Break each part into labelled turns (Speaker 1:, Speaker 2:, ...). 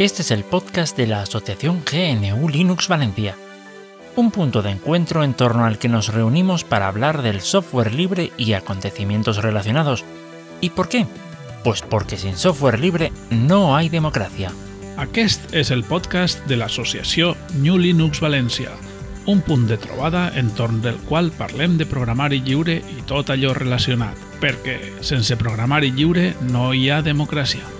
Speaker 1: Este es el podcast de la Asociación GNU Linux Valencia, un punto de encuentro en torno al que nos reunimos para hablar del software libre y acontecimientos relacionados. ¿Y por qué? Pues porque sin software libre no hay democracia.
Speaker 2: Aquest és el podcast de l'associació New Linux València, un punt de trobada entorn del qual parlem de programari lliure i tot allò relacionat, perquè sense programari lliure no hi ha democràcia.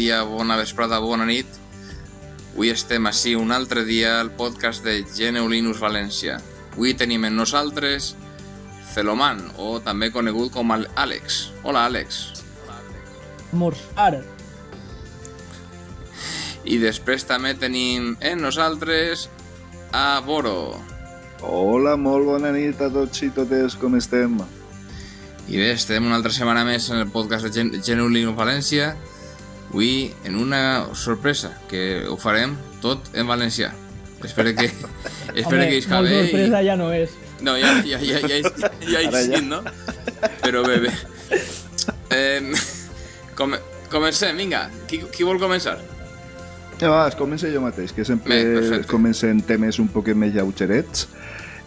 Speaker 3: Dia, bona vesprada, bona nit. Avui estem així un altre dia al podcast de GNU Linux València. Avui tenim en nosaltres Celoman, o també conegut com Àlex. Hola, Àlex.
Speaker 4: Morsar.
Speaker 3: I després també tenim en nosaltres a Boro.
Speaker 5: Hola, molt bona nit a tots i totes, com estem?
Speaker 3: I bé, estem una altra setmana més en el podcast de Gen GNU Linux València. Avui en una sorpresa, que ho farem tot en valencià. Espero que, espero que isca bé.
Speaker 4: sorpresa ja no és.
Speaker 3: No, ja, ja, ja, ja, ja, ja, ja.
Speaker 5: ja.
Speaker 3: no? Però bé, bé. Eh, com, comencem, vinga. Qui, qui vol començar?
Speaker 5: Ja va, es comença jo mateix, que sempre
Speaker 3: Bé,
Speaker 5: comencen temes un poquet més lleugerets.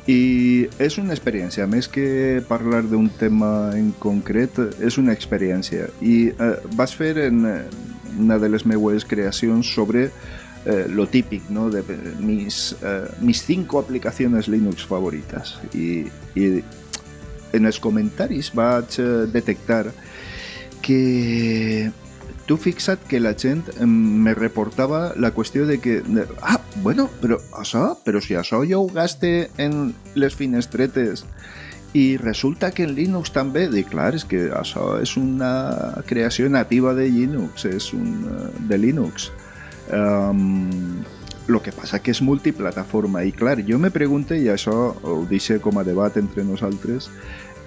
Speaker 5: I és una experiència, més que parlar d'un tema en concret, és una experiència. I eh, vas fer en una de les meues creacions sobre eh, lo típic, ¿no? De mis, eh, mis cinco aplicaciones Linux favoritas. I en els comentaris vaig eh, detectar que tu fixa't que la gent em, me reportava la qüestió de que ah, bueno, però això, però si això jo ho gaste en les finestretes i resulta que en Linux també, dic, clar, és que això és una creació nativa de Linux, és un, eh, de Linux. Um, lo que passa que és multiplataforma i clar, jo me pregunto, i això ho deixo com a debat entre nosaltres,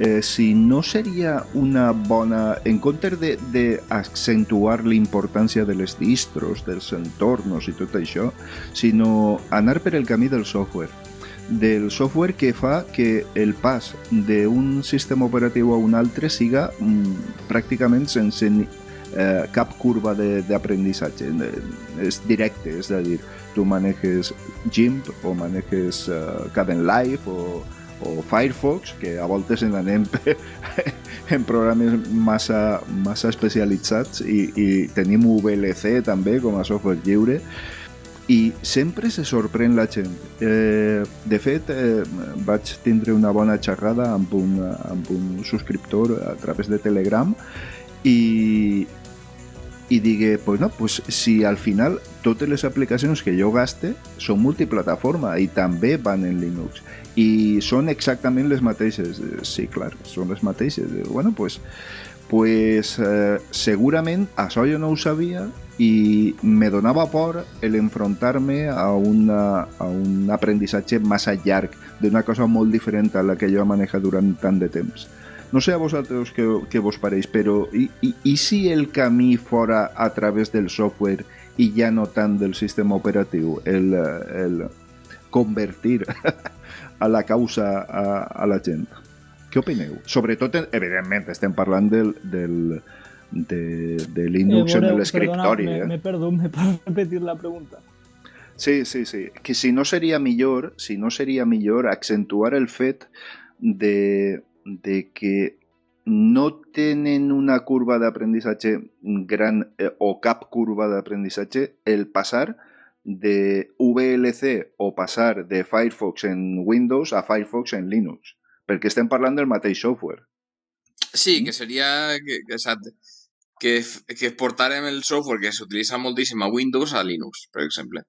Speaker 5: eh, si no seria una bona, en comptes de, de accentuar la importància de les distros, dels entornos i tot això, sinó anar per el camí del software del software que fa que el pas d'un sistema operatiu a un altre siga mm, pràcticament sense ni, eh, cap curva d'aprenditzatge. Eh, És directe, és a dir, tu maneges GIMP o maneges eh, Kdenlive o, o Firefox, que a voltes en anem en programes massa, massa especialitzats i, i tenim VLC també com a software lliure i sempre se sorprèn la gent. Eh, de fet, eh, vaig tindre una bona xerrada amb un, amb un subscriptor a través de Telegram i, i digué, pues no, pues si al final totes les aplicacions que jo gaste són multiplataforma i també van en Linux i són exactament les mateixes. Eh, Sí, clar, són les mateixes. Eh, Bueno, pues, pues eh, segurament això jo no ho sabia i me donava por el enfrontar-me a, una, a un aprenditzatge massa llarg d'una cosa molt diferent a la que jo he manejat durant tant de temps. No sé a vosaltres què, què vos pareix, però i, i, i si el camí fora a través del software i ja no tant del sistema operatiu, el, el convertir a la causa a, a la gent? Què opineu? Sobretot, evidentment, estem parlant del, del, de, de Linux
Speaker 4: Eh,
Speaker 5: en
Speaker 4: Boreu,
Speaker 5: l'escriptori.
Speaker 4: perdona,
Speaker 5: eh?
Speaker 4: Me, me perdo, me puedo repetir la pregunta.
Speaker 5: Sí, sí, sí. Que si no seria millor, si no seria millor accentuar el fet de, de que no tenen una curva d'aprenditzatge gran eh, o cap curva d'aprenditzatge el passar de VLC o passar de Firefox en Windows a Firefox en Linux. Perquè estem parlant del mateix software.
Speaker 3: Sí, que seria que, que, exacte, que, que portarem el software que s'utilitza moltíssim a Windows a Linux, per exemple.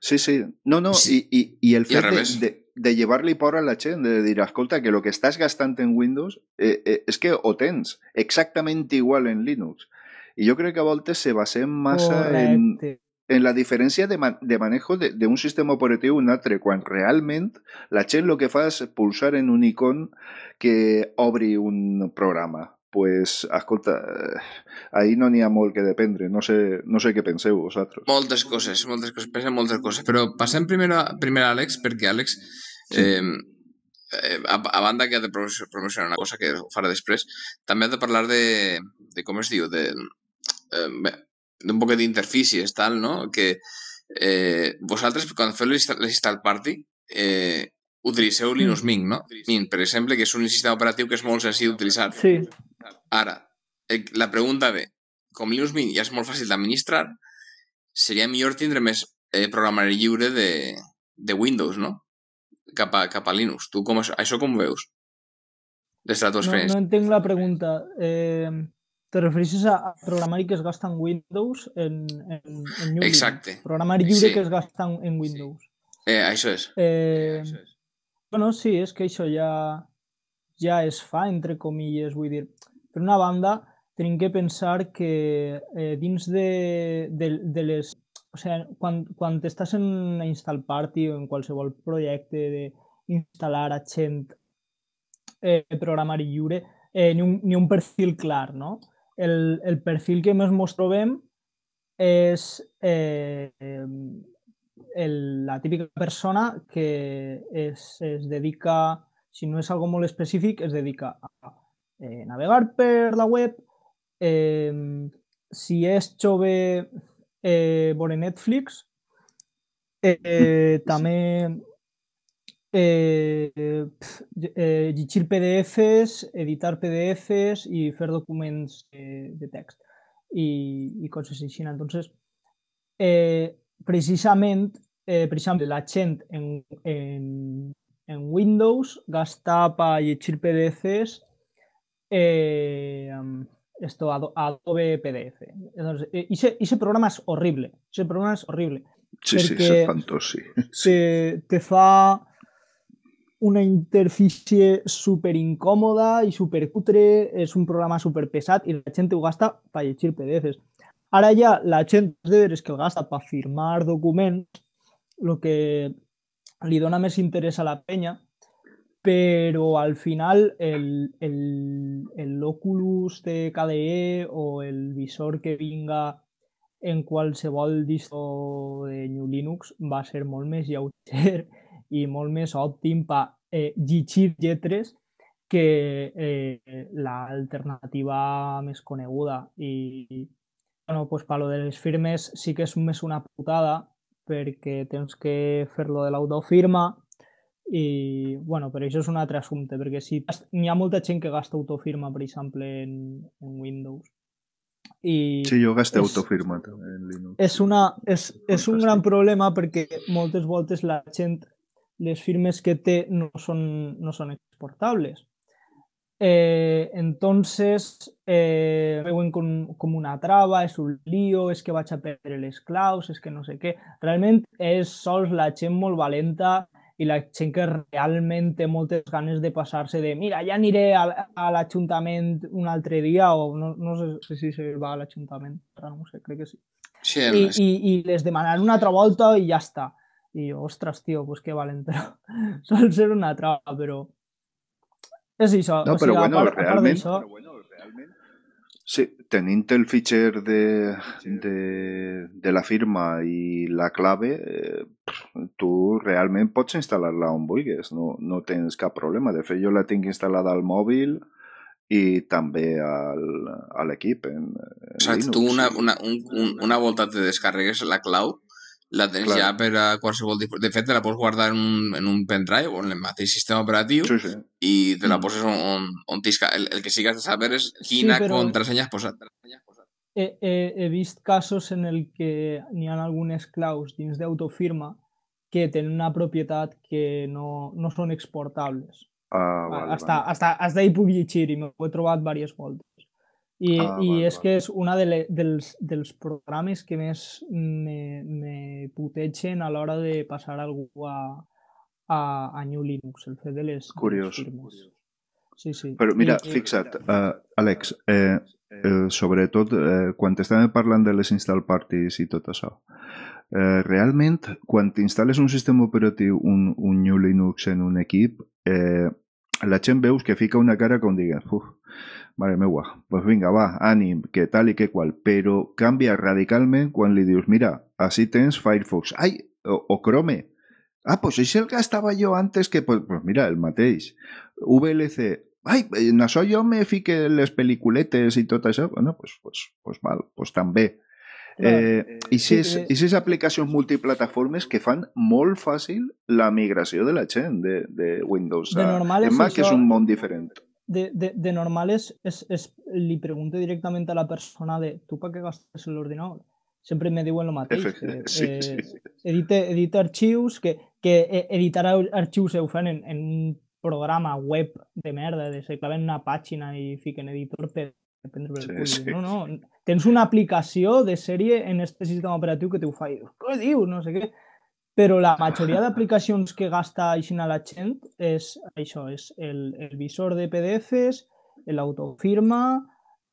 Speaker 5: Sí, sí. No, no,
Speaker 3: Sí.
Speaker 5: i, i, i el fet de, de, de llevar-li por a la gent, de dir, escolta, que lo que estàs gastant en Windows eh, eh, és que ho tens exactament igual en Linux. I jo crec que a voltes se basem massa en, en la diferència de, ma de manejo d'un sistema operatiu a un altre, quan realment la gent el que fa és pulsar en un icon que obri un programa. Pues, escolta, eh, ahí no n'hi ha molt que dependre. No sé, no sé què penseu vosaltres.
Speaker 3: Moltes coses, moltes coses, pensen moltes coses. Però passem primer a, primer a Àlex, perquè Àlex, eh, eh, a, a banda que ha de promocio- promocionar una cosa que ho farà després, també ha de parlar de, de com es diu, de, eh, d'un poc d'interfícies, tal, no? Que eh, vosaltres, quan feu l'insta- l'install party, eh, utilitzeu Linux Mint, no? Mint, per exemple, que és un sistema operatiu que és molt senzill d'utilitzar.
Speaker 4: Sí,
Speaker 3: Ara, eh, la pregunta ve, com Linux Mint ja és molt fàcil d'administrar, seria millor tindre més eh, programari lliure de, de Windows, no? Cap a, cap a Linux. Tu com, això, això com veus? Des de la tua
Speaker 4: no, no entenc la pregunta. Eh, te refereixes a, programari que es gasta en Windows en, en, en New
Speaker 3: Exacte.
Speaker 4: Programari lliure
Speaker 3: Sí.
Speaker 4: que es gasta en, en Windows.
Speaker 3: Eh, això és.
Speaker 4: Eh, bueno, sí, és que això ja, ja es fa, entre comilles, vull dir. Per una banda, tenim que pensar que eh, dins de, de, de les... O sigui, quan, quan estàs en una install party o en qualsevol projecte d'instal·lar a gent eh, programari lliure, eh, ni, un, ni un perfil clar, no? El, el perfil que més mos trobem és eh, el, la típica persona que es, es dedica, si no és algo molt específic, es dedica a eh, navegar per la web, eh, si és jove, eh, veure Netflix, eh, també eh, eh, llegir PDFs, editar PDFs i fer documents eh, de text i, i coses així. Entonces, eh, precisament, eh, per exemple, la gent en, en, en Windows gasta per llegir PDFs eh, esto, Ado- Adobe PDF. Entonces, eh, ese, ese programa es horrible. Ese programa es horrible.
Speaker 5: Sí, sí, sí.
Speaker 4: te, te fa una interfície super incòmoda i super cutre, és un programa super pesat i la gent ho gasta per llegir PDFs. Ara ja la gent de veres que gasta per firmar documents, el que li dona més interès a la penya, però al final el, el, el Oculus de KDE o el visor que vinga en qualsevol distro de New Linux va ser molt més lleuger i molt més òptim per eh, llegir lletres que eh, l'alternativa més coneguda. I, bueno, pues, per lo de les firmes sí que és més una putada perquè tens que fer-lo de l'autofirma i, bueno, però això és un altre assumpte, perquè si n'hi ha molta gent que gasta autofirma, per exemple, en, en Windows. I
Speaker 5: Sí, jo gasté
Speaker 4: és-
Speaker 5: autofirma també en Linux.
Speaker 4: és, una, és, és un gran problema perquè moltes voltes la gent, les firmes que té no són, no són exportables. Eh, entonces, eh, veuen com, com una trava, és un lío, és que vaig a perdre les claus, és que no sé què. Realment és sols la gent molt valenta i la gent que realment té moltes ganes de passar-se de mira, ja aniré a, a l'Ajuntament un altre dia o no, no sé si se va a l'Ajuntament, no sé, crec que sí
Speaker 3: Sí,
Speaker 4: i, i, i les demanar una altra volta i ja està. I jo, ostres, tio, pues que valent, però sol ser una trava, però és això.
Speaker 5: No,
Speaker 4: o
Speaker 5: però
Speaker 4: sigui,
Speaker 5: bueno,
Speaker 4: part,
Speaker 5: realment...
Speaker 4: A part d'això,
Speaker 5: Sí, tenint el fitxer de, de, de la firma i la clave, eh, tu realment pots instal·lar-la on vulguis, no, no tens cap problema. De fet, jo la tinc instal·lada al mòbil i també al, a l'equip en, en
Speaker 3: o sigui,
Speaker 5: Linux.
Speaker 3: tu una, una, un, un, una volta te descarregues la clau, la tens
Speaker 5: Clar.
Speaker 3: ja per a qualsevol tipus... De fet, te la pots guardar en un, en un pendrive o en el mateix sistema operatiu
Speaker 5: Sí, sí.
Speaker 3: i te la
Speaker 5: Mm.
Speaker 3: poses on, on, on t'isca. El, el que sí que has de saber és quina
Speaker 4: Sí, però-
Speaker 3: contrasenya has posat.
Speaker 4: he, he, he vist casos en el que n'hi ha algunes claus dins d'autofirma que tenen una propietat que no, no són exportables.
Speaker 5: Ah, vale,
Speaker 4: hasta,
Speaker 5: vale.
Speaker 4: hasta, hasta ahí puc llegir i m'ho he trobat diverses voltes. I,
Speaker 5: Ah,
Speaker 4: i
Speaker 5: vale,
Speaker 4: és que és una de le, dels, dels programes que més me, me putegen a l'hora de passar algú a, a, a New Linux, el fet de les,
Speaker 5: Curiós.
Speaker 4: les firmes. Sí, sí.
Speaker 5: Però mira,
Speaker 4: I-
Speaker 5: fixa't, uh, Àlex, eh, eh, sobretot eh, quan estàvem parlant de les install parties i tot això, eh, realment, quan t'instal·les un sistema operatiu, un, un New Linux en un equip, eh, la gent veus que fica una cara com digues, uf, mare meua, pues vinga, va, ànim, que tal i que qual, però canvia radicalment quan li dius, mira, així tens Firefox, ai, o, o Chrome, Ah, pues això el gastava jo antes que... Pues, pues mira, el mateix. VLC, ai, en això jo me fique les pel·lículetes i tot això. Bueno, pues, pues, pues val, pues també. Eh, I aquestes aplicacions multiplataformes que fan molt fàcil la migració de la gent de, de Windows
Speaker 4: de normal a
Speaker 5: Mac, que és un món diferent.
Speaker 4: De, de, de normal és, és, és, li pregunto directament a la persona de tu per què gastes l'ordinador? Sempre me diuen el mateix. Que,
Speaker 5: sí, eh, sí.
Speaker 4: Edita, edita arxius, que, que editar arxius ho fan en, en un programa web de merda, de se claven una pàgina i fiquen editor per. No, no, tens una aplicació de sèrie en este sistema operatiu que t'ho fa i què dius? No sé què. Però la majoria d'aplicacions que gasta així a la gent és això, és el, el visor de PDFs, l'autofirma,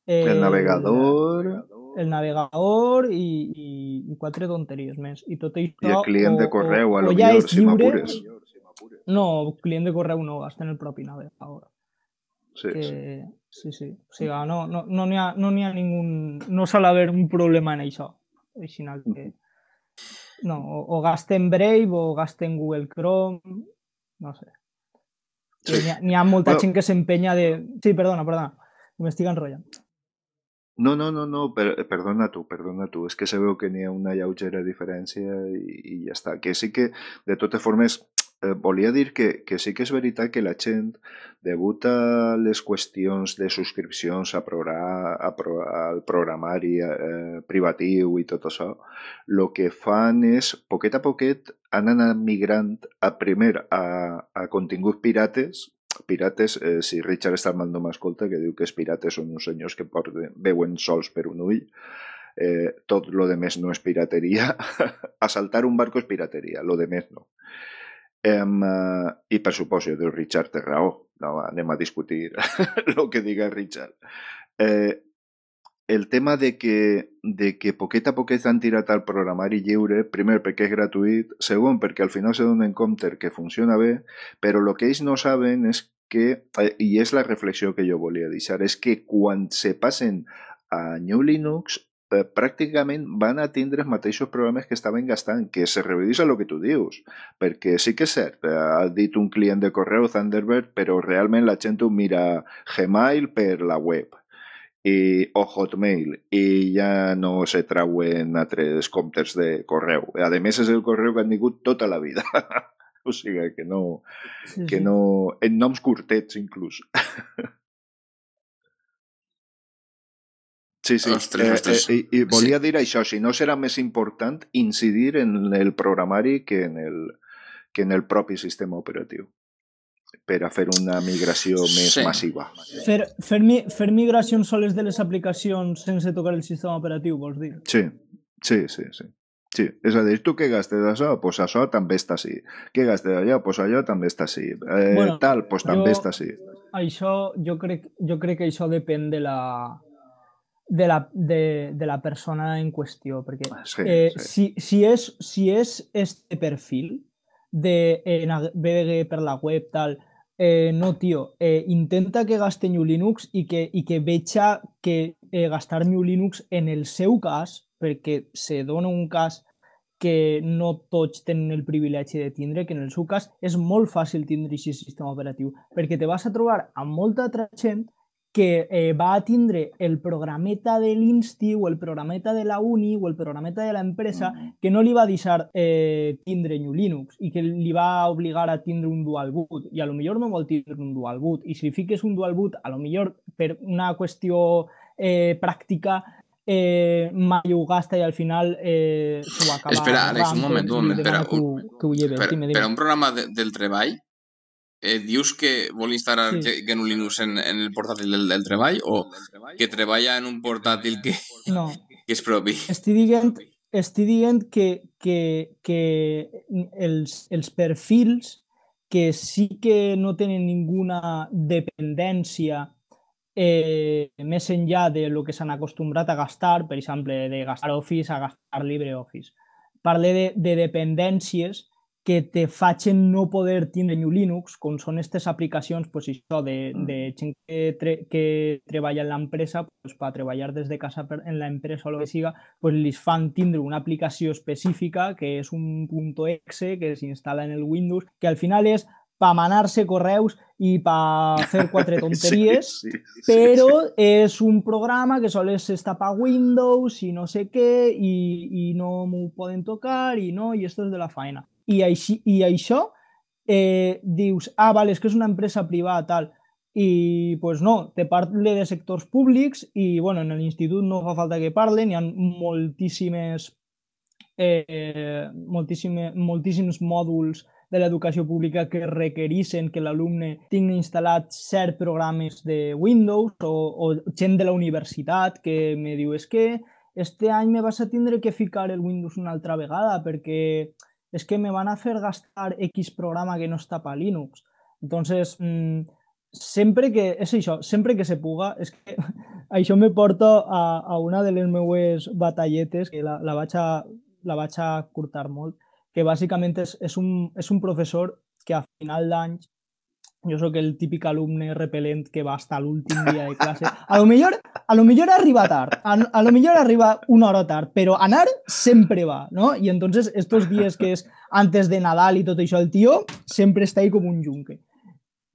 Speaker 5: el, el navegador,
Speaker 4: el navegador i, i, i quatre tonteries més. I tot això...
Speaker 5: I el client o, de correu, o, a lo ja millor, si m'apures.
Speaker 4: No, client de correu no, gasta en el propi navegador.
Speaker 5: Sí,
Speaker 4: que,
Speaker 5: sí.
Speaker 4: Sí, sí. O sigui, no no, no n'hi ha, no ha ningú... No sol haver un problema en això. Així que... No, o, o gasten Brave o gasten Google Chrome, no sé. Sí. N'hi ha, ha molta bueno, gent que s'empenya de... Sí, perdona, perdona, m'estic enrotllant.
Speaker 5: No, no, no, no, per, perdona tu, perdona tu. És que se veu que n'hi ha una lleugera diferència i, i ja està. Que sí que, de totes formes, eh, volia dir que, que sí que és veritat que la gent, degut a les qüestions de subscripcions a progra a pro al programari eh, privatiu i tot això, el que fan és, poquet a poquet, han anat migrant a primer a, a continguts pirates, pirates, eh, si Richard Stallman no m'escolta, que diu que els pirates són uns senyors que porten, veuen sols per un ull, eh, tot lo de més no és pirateria. Assaltar un barco és pirateria, lo de més no. Um, uh, I per suposo, diu Richard té raó, no, anem a discutir el que diga Richard. Eh, el tema de que, de que poquet a poquet han tirat al programari lliure, primer perquè és gratuït, segon perquè al final se donen compte que funciona bé, però el que ells no saben és que, eh, i és la reflexió que jo volia deixar, és que quan se passen a New Linux eh, pràcticament van a tindre els mateixos programes que estaven gastant, que se revedís a lo que tu dius, perquè sí que és cert, eh, ha dit un client de correu Thunderbird, però realment la gent ho mira Gmail per la web i, o Hotmail i ja no se trauen altres comptes de correu. A més, és el correu que han tingut tota la vida. o sigui que no, que no... En noms curtets, inclús. Sí, sí. Ostres, ostres. Eh, eh, I, I volia sí. dir això, si no serà més important incidir en el programari que en el, que en el propi sistema operatiu per a fer una migració més sí. massiva.
Speaker 4: Fer, fer, mi, fer migracions soles de les aplicacions sense tocar el sistema operatiu, vols dir?
Speaker 5: Sí, sí, sí, sí. Sí, és a dir, tu què gastes d'això? Doncs pues això també està així. Què gastes d'allò? Doncs pues allò també està així. Eh, bueno, tal, doncs pues també està així.
Speaker 4: Això, jo crec, jo crec que això depèn de la, de la, de, de la persona en qüestió, perquè
Speaker 5: sí,
Speaker 4: eh,
Speaker 5: sí.
Speaker 4: Si, si, és, si és este perfil de eh, navegue per la web, tal, eh, no, eh, intenta que gaste New Linux i que, i que veja que eh, gastar New Linux en el seu cas, perquè se dona un cas que no tots tenen el privilegi de tindre, que en el seu cas és molt fàcil tindre aquest sistema operatiu, perquè te vas a trobar amb molta altra gent que eh, va a tindre el programeta de l'Insti o el programeta de la Uni o el programeta de l'empresa mm. que no li va deixar eh, tindre New Linux i que li va obligar a tindre un dual boot i a lo millor no vol tindre un dual boot i si fiques un dual boot a lo millor per una qüestió eh, pràctica eh, mai ho gasta i al final eh, s'ho acaba...
Speaker 3: Espera, Àlex, un moment, un moment. Un, que ho lleve, per, dime, dime. per un programa de, del treball eh, dius que vol instal·lar sí. GNU Linux en, en el portàtil del, del treball o que treballa en un portàtil que,
Speaker 4: no.
Speaker 3: que és propi?
Speaker 4: Estic dient, estic dient que, que, que els, els perfils que sí que no tenen ninguna dependència eh, més enllà de lo que s'han acostumbrat a gastar, per exemple, de gastar Office a gastar LibreOffice. Parle de, de dependències que te facin no poder tindre New Linux, com són aquestes aplicacions pues, això, de,
Speaker 5: Mm.
Speaker 4: de gent que, tre que treballa en l'empresa, pues, per treballar des de casa per, en l'empresa o el que siga, pues, li fan tindre una aplicació específica que és un .exe que s'instal·la en el Windows, que al final és per manar-se correus i per fer quatre tonteries,
Speaker 5: Sí, sí, sí,
Speaker 4: però
Speaker 5: sí.
Speaker 4: és un programa que sols està per Windows i no sé i, i no poden tocar i no, i esto és de la feina. I, així, i això eh, dius, ah, vale, és que és una empresa privada, tal, i pues no, te parle de sectors públics i bueno, en l'institut no fa falta que parlen, hi ha moltíssimes eh, moltíssime, moltíssims mòduls de l'educació pública que requereixen que l'alumne tingui instal·lat cert programes de Windows o, o gent de la universitat que me diu és que este any me vas a tindre que ficar el Windows una altra vegada perquè és que me van a fer gastar X programa que no està per Linux. Entonces, mmm, sempre que, és això, sempre que se puga, és que això me porta a, una de les meues batalletes que la, la, a, la a curtar molt, que bàsicament és, és, un, és un professor que a final d'any jo sóc el típic alumne repel·lent que va estar l'últim dia de classe. A lo millor, a lo millor arriba tard, a, a lo millor arriba una hora tard, però anar sempre va, ¿no? Y entonces estos días que és antes de Nadal i tot això, el tio sempre està ahí com un yunque.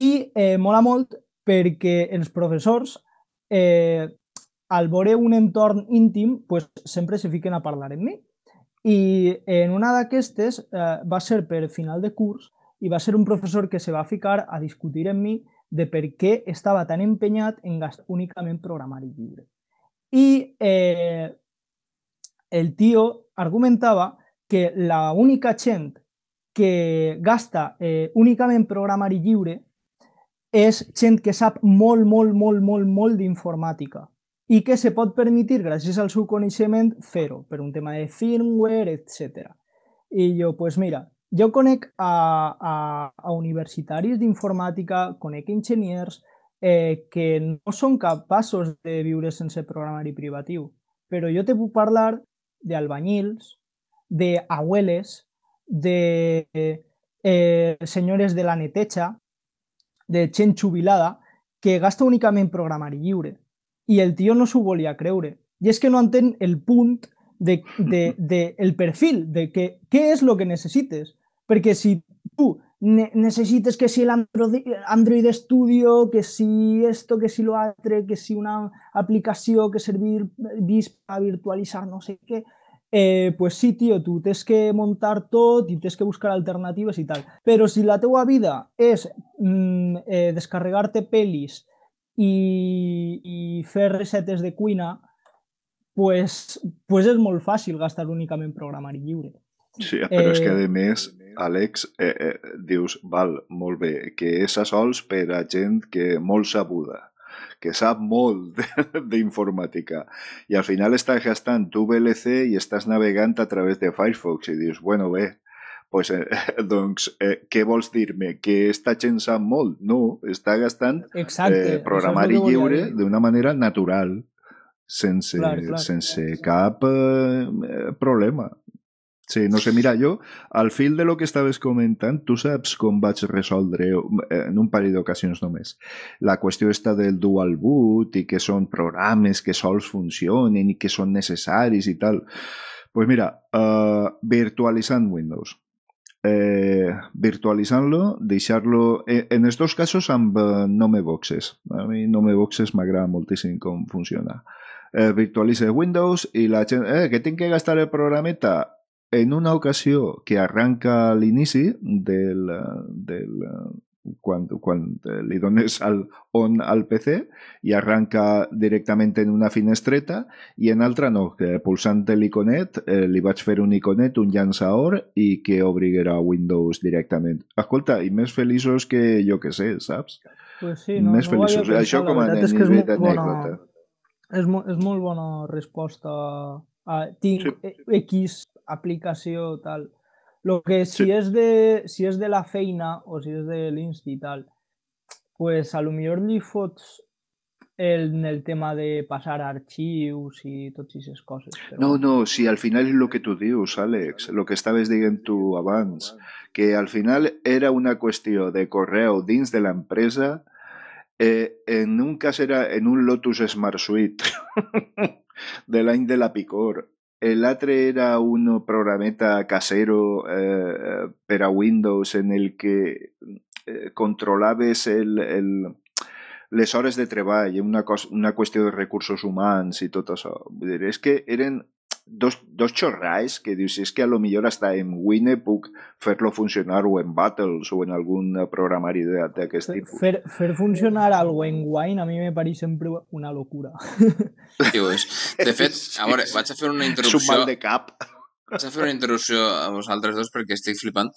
Speaker 4: I eh, mola molt perquè els professors, eh, al veure un entorn íntim, pues, sempre se fiquen a parlar amb mi. I en una d'aquestes eh, va ser per final de curs i va ser un professor que se va ficar a discutir amb mi de per què estava tan empenyat en gastar únicament programari lliure. I eh, el tio argumentava que la única gent que gasta eh, únicament programari lliure és gent que sap molt, molt, molt, molt, molt d'informàtica i que se pot permetir, gràcies al seu coneixement, fer-ho, per un tema de firmware, etc. I jo, pues mira, jo conec a, a, a universitaris d'informàtica, conec enginyers eh, que no són capaços de viure sense programari privatiu, però jo te puc parlar d'albanyils, d'abueles, de eh, senyores de la neteja, de gent jubilada, que gasta únicament programari lliure. I el tio no s'ho volia creure. I és que no entén el punt de, de, el perfil, de que, què és el que necessites. Perquè si tu ne necessites que si l'Android Android Studio, que si esto, que si lo altre, que si una aplicació que servir per virtualitzar no sé què, eh, pues sí, tio, tu tens que muntar tot i tens que buscar alternatives i tal. Però si la teua vida és mm, eh, descarregar-te pel·lis i, i fer recetes de cuina, pues, pues és molt fàcil gastar únicament programari lliure.
Speaker 5: Sí, però és que
Speaker 4: Eh,
Speaker 5: a més, Àlex, eh, eh, dius, val, molt bé, que és a sols per a gent que molt sabuda, que sap molt de- d'informàtica i al final estàs gastant tu VLC i estàs navegant a través de Firefox i dius, bueno, bé, pues, eh, doncs, eh, què vols dir-me? Que esta gent sap molt? No, està gastant
Speaker 4: Exacte.
Speaker 5: eh, programari
Speaker 4: volia
Speaker 5: lliure d'una manera natural, sense,
Speaker 4: Clar, clar.
Speaker 5: sense cap eh, eh, problema. Sí, no sé, mira, jo, al fil de lo que estaves comentant, tu saps com vaig resoldre, eh, en un parell d'ocasions només, la qüestió està del dual boot i que són programes que sols funcionen i que són necessaris i tal. pues mira, uh, Windows. Eh, virtualitzant-lo. Eh, en els dos casos amb eh, Nome Boxes. A mi Nome Boxes m'agrada moltíssim com funciona. Eh, Windows i la gent... Que tinc que gastar el programeta en una ocasió que arranca a l'inici del, del quan, quan li dones al on al PC i arranca directament en una finestreta i en altra no, que pulsant l'iconet eh, li vaig fer un iconet, un llançador i que obriguera Windows directament. Escolta, i més feliços que jo que sé, saps?
Speaker 4: Pues sí, no,
Speaker 5: més
Speaker 4: no
Speaker 5: feliços.
Speaker 4: pensat,
Speaker 5: Això com a
Speaker 4: és és
Speaker 5: nivell
Speaker 4: molt bona,
Speaker 5: d'anècdota.
Speaker 4: és, mo és molt bona resposta a tinc
Speaker 5: Sí.
Speaker 4: sí. X aplicació tal. Lo que si,
Speaker 5: Sí.
Speaker 4: és de, si és de la feina o si és de l'insti i tal, pues a lo millor li fots en el tema de arxius i totes aquestes coses. Però...
Speaker 5: No, no, si al final és el que tu dius, Àlex, el que estaves dient tu abans, que al final era una qüestió de correu dins de l'empresa, eh, en un cas era en un Lotus Smart Suite de l'any de la Picor, l'altre era un programeta casero eh, per a Windows en el que eh, controlaves el, el, les hores de treball, una, una qüestió de recursos humans i tot això. Vull dir, és que eren dos, dos xorrais que dius, és que a lo millor hasta en Wine puc fer-lo funcionar o en Battles o en algun programari d'aquest tipus.
Speaker 4: Fer, fer funcionar algo en Wine a mi me pareix sempre una locura.
Speaker 3: Sí, és. De fet, a veure, vaig a fer una interrupció...
Speaker 5: És un mal de cap.
Speaker 3: Vaig a fer una interrupció a vosaltres dos perquè estic flipant.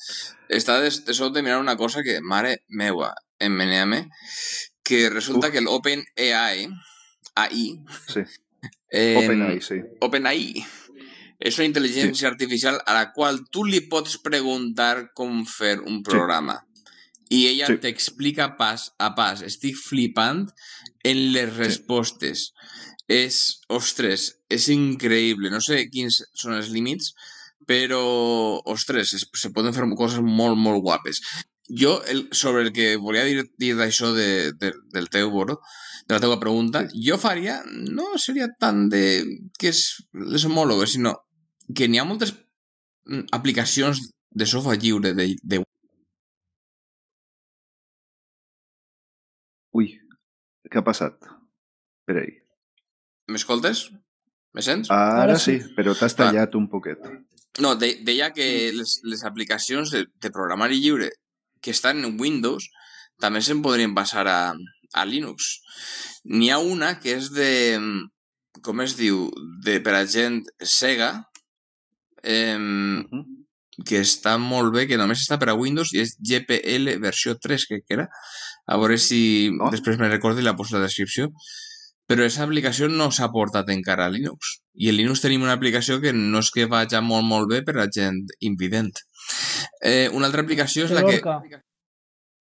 Speaker 3: Està de, de sobte mirar una cosa que, mare meua, em meneame, que resulta Uf. que el OpenAI, AI,
Speaker 5: sí. Eh, OpenAI, sí.
Speaker 3: OpenAI és una intel·ligència sí. artificial a la qual tu li pots preguntar com fer un programa. Sí. I ella sí. t'explica pas a pas. Estic flipant en les respostes. Sí. És, ostres, és increïble. No sé quins són els límits, però, ostres, es, se poden fer coses molt, molt guapes. Jo, el, sobre el que volia dir, dir d'això de, de, del teu, Boro, de la teva pregunta, jo faria, no seria tant de que és les homòlogues, sinó que n'hi ha moltes mm, aplicacions de software lliure de, de...
Speaker 5: Ui, què ha passat? Per ahí.
Speaker 3: M'escoltes? Me sents?
Speaker 5: Ara sí, però t'has tallat ah. un poquet.
Speaker 3: No, de, deia que les, les aplicacions de, de programari lliure que estan en Windows també se'n podrien passar a, a Linux. N'hi ha una que és de, com es diu, de per a gent cega, eh, uh -huh. que està molt bé, que només està per a Windows i és GPL versió 3, que era. A veure si oh. després me recordo i la poso a la descripció. Però aquesta aplicació no s'ha portat encara a Linux. I en Linux tenim una aplicació que no és que vaja molt, molt bé per a gent invident. Eh, una altra aplicació és la que...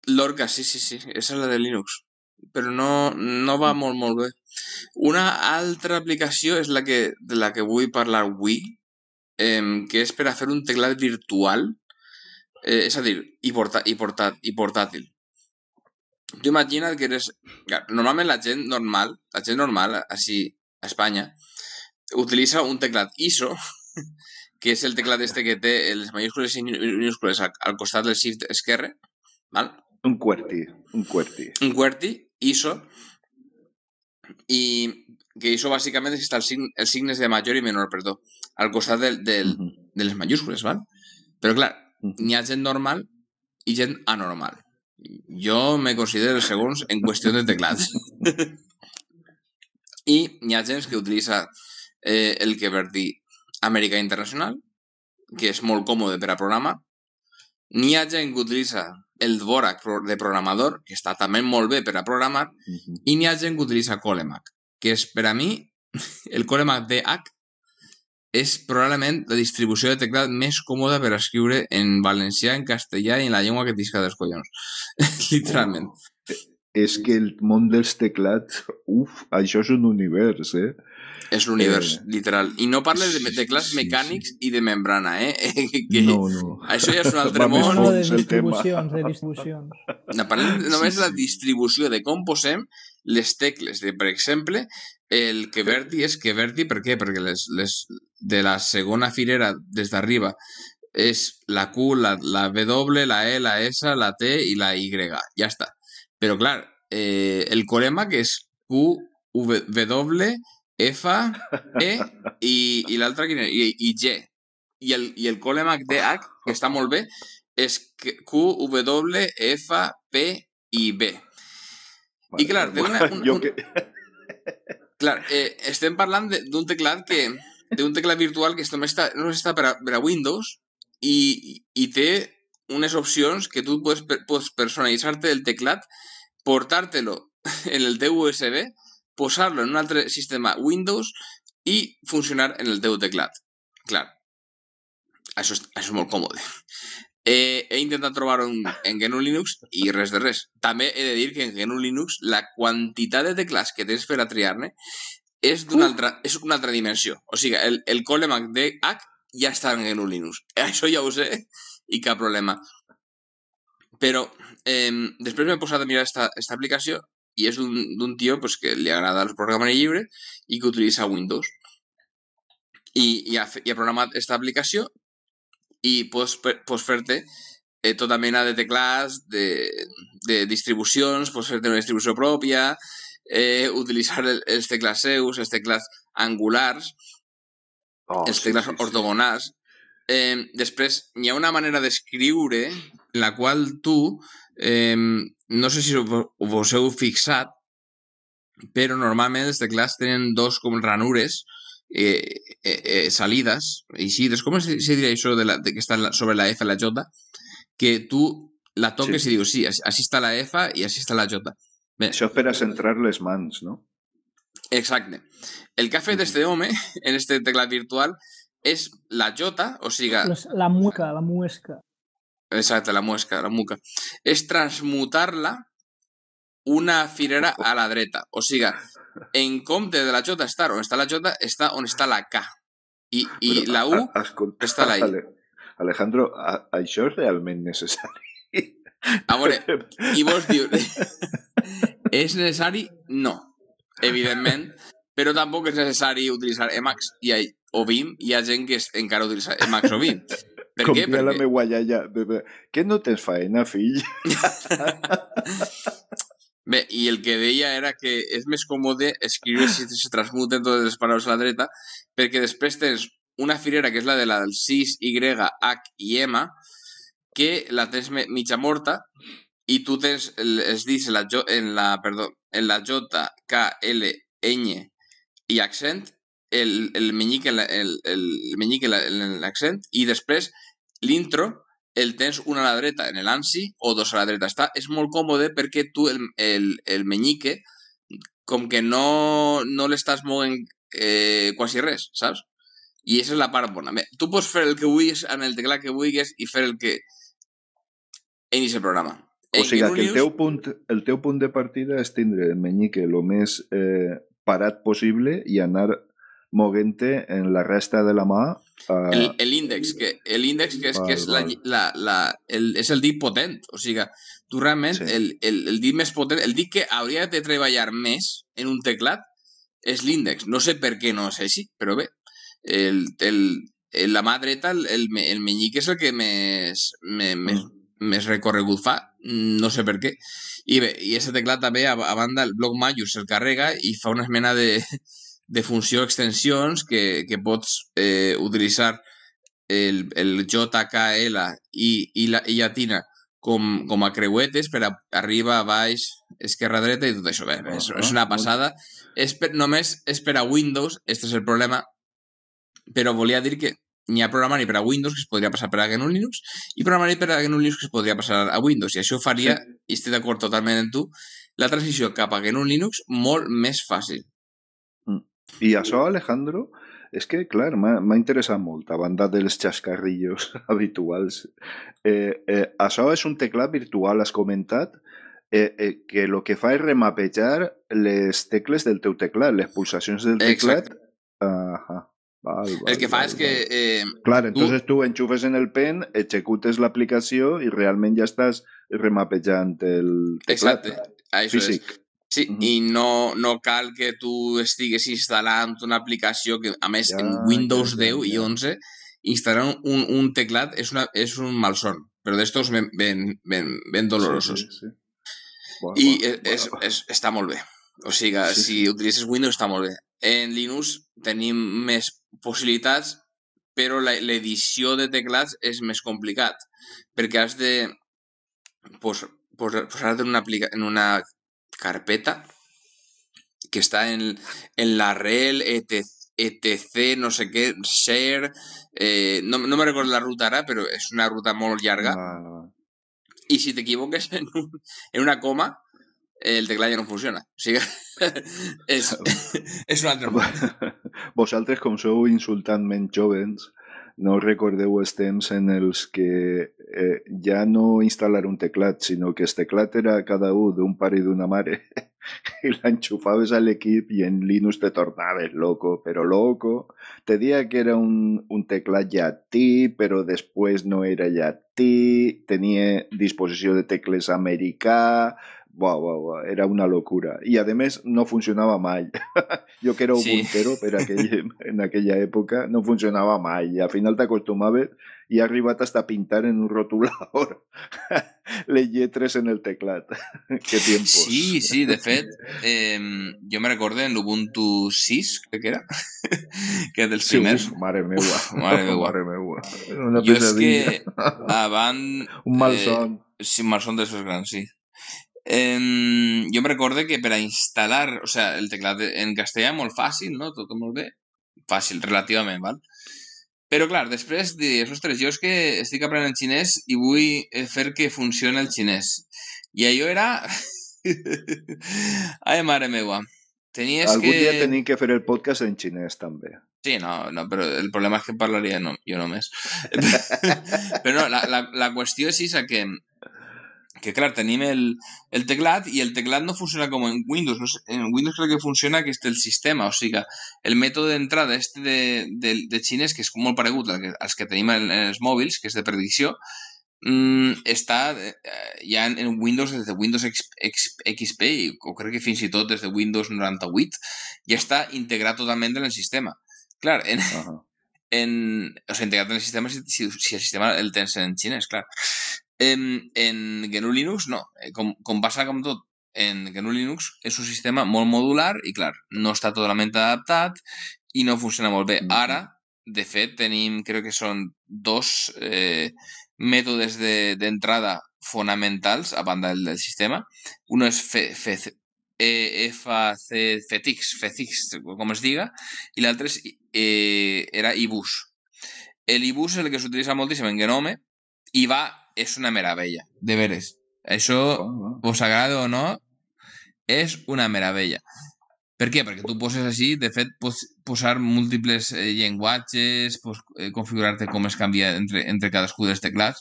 Speaker 3: L'Orca, sí, sí, sí. Esa és la de Linux. Però no, no va molt, molt bé. Una altra aplicació és la que, de la que vull parlar avui, eh, que és per a fer un teclat virtual, eh, és a dir, i, porta, i, portàtil. Tu imagina't que eres... Normalment la gent normal, la gent normal, així, a Espanya, utilitza un teclat ISO que és el teclat este que té les majúscules i minúscules al, al costat del shift esquerre, val?
Speaker 5: Un QWERTY, un QWERTY.
Speaker 3: Un QWERTY, ISO, i que ISO bàsicament és el sign, els signes de major i menor, perdó, al costat del, del, uh -huh. de les majúscules, val? Però clar, n'hi ha gent normal i gent anormal. Jo me considero segons en qüestió de teclats. I n'hi ha gent que utilitza eh, el que per dir Amèrica Internacional, que és molt còmode per a programar. N'hi ha gent que utilitza el Dvorak de programador, que està també molt bé per a programar, uh -huh. i n'hi ha gent que utilitza Colemac, que és per a mi el Colemac DH és probablement la distribució de teclat més còmoda per escriure en valencià, en castellà i en la llengua que t'isca dels collons. Literalment.
Speaker 5: És que el món dels teclats, uf, això és un univers, eh?
Speaker 3: És l'univers, eh... literal. I no parles de teclats mecànics i de membrana, eh?
Speaker 5: que no, no.
Speaker 3: Això ja és un altre món.
Speaker 4: No, de distribucions, de distribucions.
Speaker 3: No, parlem només sí, sí. de la distribució, de com posem les tecles. De, per exemple, el que Verti és que Verti, per què? Perquè les, les de la segona filera des d'arriba és la Q, la, la W, la E, la S, la T i la Y. Ja està. Però, clar, eh, el corema que és Q, W, F, E i, i l'altre I, i G. I el, i el Colemac DH, que està molt bé, és Q, W, F, P i B. I clar, té una... Un, un... Clar, eh, estem parlant d'un teclat que d'un teclat virtual que només està, no està per a, per a Windows i, i té unes opcions que tu pots, pots personalitzar-te el teclat, portar-te-lo en el teu USB posar-lo en un altre sistema Windows i funcionar en el teu teclat. Clar, això és, això és molt còmode. Eh, he intentat trobar-ho en, en GNU Linux i res de res. També he de dir que en GNU Linux la quantitat de teclats que tens per a triar-ne és d'una altra, és una altra dimensió. O sigui, el, el Coleman DH ja està en GNU Linux. Això ja ho sé i cap problema. Però eh, després m'he posat a mirar esta, esta aplicació i és d'un tio pues, que li agrada el programari lliure i que utilitza Windows. I, i, ha, i ha programat aquesta aplicació i pots, pots fer-te eh, tota mena de teclats, de, de distribucions, pots fer-te una distribució pròpia, eh, utilitzar el, els teclats seus, els teclats angulars, oh, els teclats sí, sí, ortogonals. Eh, després, hi ha una manera d'escriure en la qual tu eh, no sé si us heu fixat, però normalment els teclats tenen dos com ranures eh, eh, eh, salides, eixides, com se, se diria això de, la, de que està sobre la F i la J? Que tu la toques sí. i dius, sí, així està la F i així està la J.
Speaker 5: Bé. Això és per a centrar les mans, no?
Speaker 3: Exacte. El que ha fet este home en este teclat virtual és la J, o sigui...
Speaker 4: La mueca, la muesca.
Speaker 3: Exacte, la muesca, la muca. És transmutar-la una filera a la dreta. O sigui, en compte de la J estar on està la J, està on està la K. I, i Però, la U a, escolta, està la I. Ale,
Speaker 5: Alejandro, a, això és realment necessari?
Speaker 3: A veure, i vols dir... és necessari? No, evidentment, però tampoc és necessari utilitzar Emacs i o Vim. Hi ha gent que encara utilitza Emacs o Vim.
Speaker 5: Per Com què? Perquè... la meua iaia. Què no tens faena, fill?
Speaker 3: Bé, i el que deia era que és més còmode escriure si se transmuten totes les paraules a la dreta, perquè després tens una filera que és la de la del 6, Y, H i M, que la tens mitja morta, i tu tens els dits en la, en la, perdó, en la J, K, L, Ñ i accent, el, el menyic en l'accent, i després l'intro el tens una a la dreta en l'ANSI o dos a la dreta. Està, és molt còmode perquè tu el, el, el menyique com que no, no l'estàs movent eh, quasi res, saps? I aquesta és la part bona. Bé, tu pots fer el que vulguis en el teclat que vulguis i fer el que en aquest programa.
Speaker 5: En o sigui que el teu, punt, el teu punt de partida és tindre el menyique el més eh, parat possible i anar moguente en la resta de la mà.
Speaker 3: Uh, el índex, que, el índex que és, val, que és, la, la, la, el, és el dit potent. O sigui, tu realment, sí. el, el, el dit més potent, el dit que hauria de treballar més en un teclat és l'índex. No sé per què no és així, però bé, el, el, el, la mà dreta, el, el, el menyic és el que més, més, més, mm. més recorregut fa, no sé per què. I bé, i aquest teclat també, a, a banda, el bloc Majus se'l carrega i fa una mena de, de funció extensions que, que pots eh, utilitzar el, el JKL i, i, la, i llatina com, com a creuetes per a arriba, baix, esquerra, dreta i tot això. Bé, és, és una passada. És per, només és per a Windows, este és el problema, però volia dir que n'hi ha programari per a Windows que es podria passar per a GNU Linux i programari per a GNU Linux que es podria passar a Windows i això faria, sí. i estic d'acord totalment amb tu, la transició cap a GNU Linux molt més fàcil.
Speaker 5: I això, Alejandro, és que, clar, m'ha interessat molt, a banda dels xascarrillos habituals. Eh, eh, això és un teclat virtual, has comentat, eh, eh, que el que fa és remapejar les tecles del teu teclat, les pulsacions del teclat. Exacte. Ajá.
Speaker 3: Val, val, el que fa val, és que... Eh,
Speaker 5: Clar, entonces tu... tu enxufes en el pen, executes l'aplicació i realment ja estàs remapejant el teclat.
Speaker 3: Exacte, això físic. és. Sí, uh -huh. i no, no cal que tu estigues instal·lant una aplicació que, a més, ja, en Windows ja, 10 ja. i 11, instal·lar un, un teclat és, una, és un malson, però d'estos ben, ben, ben, ben dolorosos. Sí, sí, sí. Bueno, I bueno, és, bueno. És, està molt bé. O sigui, sí, si sí. utilitzes Windows està molt bé. En Linux tenim més possibilitats, però l'edició de teclats és més complicat, perquè has de posar-te en una, en una carpeta que está en, en la rel, etc, etc, no sé qué, share, eh, no, no me recuerdo la ruta ahora, pero es una ruta muy larga. Y si te equivoques en, un, en una coma, el teclado ya no funciona. Sigui, és, és un altre món.
Speaker 5: Vosaltres, com sou insultantment jovens, no recordeu els temps en els que eh, ja no instal·lar un teclat, sinó que el teclat era cada un d'un pare i d'una mare i l'enxufaves a l'equip i en Linux te tornaves loco, però loco. Te dia que era un, un teclat llatí, però després no era llatí, tenia disposició de tecles americà, Buah, buah, buah, era una locura. Y además no funcionaba mal. Yo que era ubuntero, sí. pero aquell, en aquella època no funcionava mai. I al final t'acostumaves i ha arribat hasta pintar en un rotulador les lletres en el teclat. Qué tiempos.
Speaker 3: Sí, sí, de fet, eh, jo me recorde en l'Ubuntu 6, crec que era, que dels
Speaker 5: sí,
Speaker 3: primers.
Speaker 5: Uf, mare meua.
Speaker 3: Uf, mare meua.
Speaker 5: Mare meua. Una
Speaker 3: jo és que abans...
Speaker 5: Un malson.
Speaker 3: Eh, sí, un malson d'aixòs grans, sí. Eh, jo me recorde que per a instal·lar, o sea, el teclat en castellà molt fàcil, no? Tot molt bé. Fàcil, relativament, val? Però, clar, després diries, ostres, jo és que estic aprenent xinès i vull fer que funcioni el xinès. I allò era... Ai, mare meua. Tenies
Speaker 5: Algun
Speaker 3: que...
Speaker 5: dia tenim que fer el podcast en xinès, també.
Speaker 3: Sí, no, no, però el problema és que parlaria no, jo només. però no, la, la, la qüestió és esa que, que clar, tenim el, el teclat i el teclat no funciona com en Windows. No sé, en Windows crec que funciona que este el sistema, o sigui, el mètode d'entrada este de, de, de xinès, que és molt paregut al que, als que tenim en, en els mòbils, que és de predicció, mm, està eh, ja en, en Windows des de Windows X, X, XP o crec que fins i tot des de Windows 98 ja està integrat totalment en el sistema. Clar, en,
Speaker 5: Uh -huh.
Speaker 3: en, o sea, integrat en el sistema si, si, si el sistema el tens en xinès, clar. En, en GNU Linux no, Eh, com, com passa com tot, en GNU Linux és un sistema molt modular i, clar, no està totalment adaptat i no funciona molt bé. Ara, de fet, tenim, crec que són dos eh, mètodes de- d'entrada de, fonamentals a banda del, del sistema. Uno és fe, fe, eh, FC, FETIX, FETIX, com es diga, i l'altre eh, era IBUS. El IBUS és el que s'utilitza moltíssim en Genome i va, és una meravella, de veres. Això, us agrada o no, és una meravella. Per què? Perquè tu poses així, de fet, pots posar múltiples eh, llenguatges, pots eh, configurar-te com es canvia entre, entre cadascú dels teclats,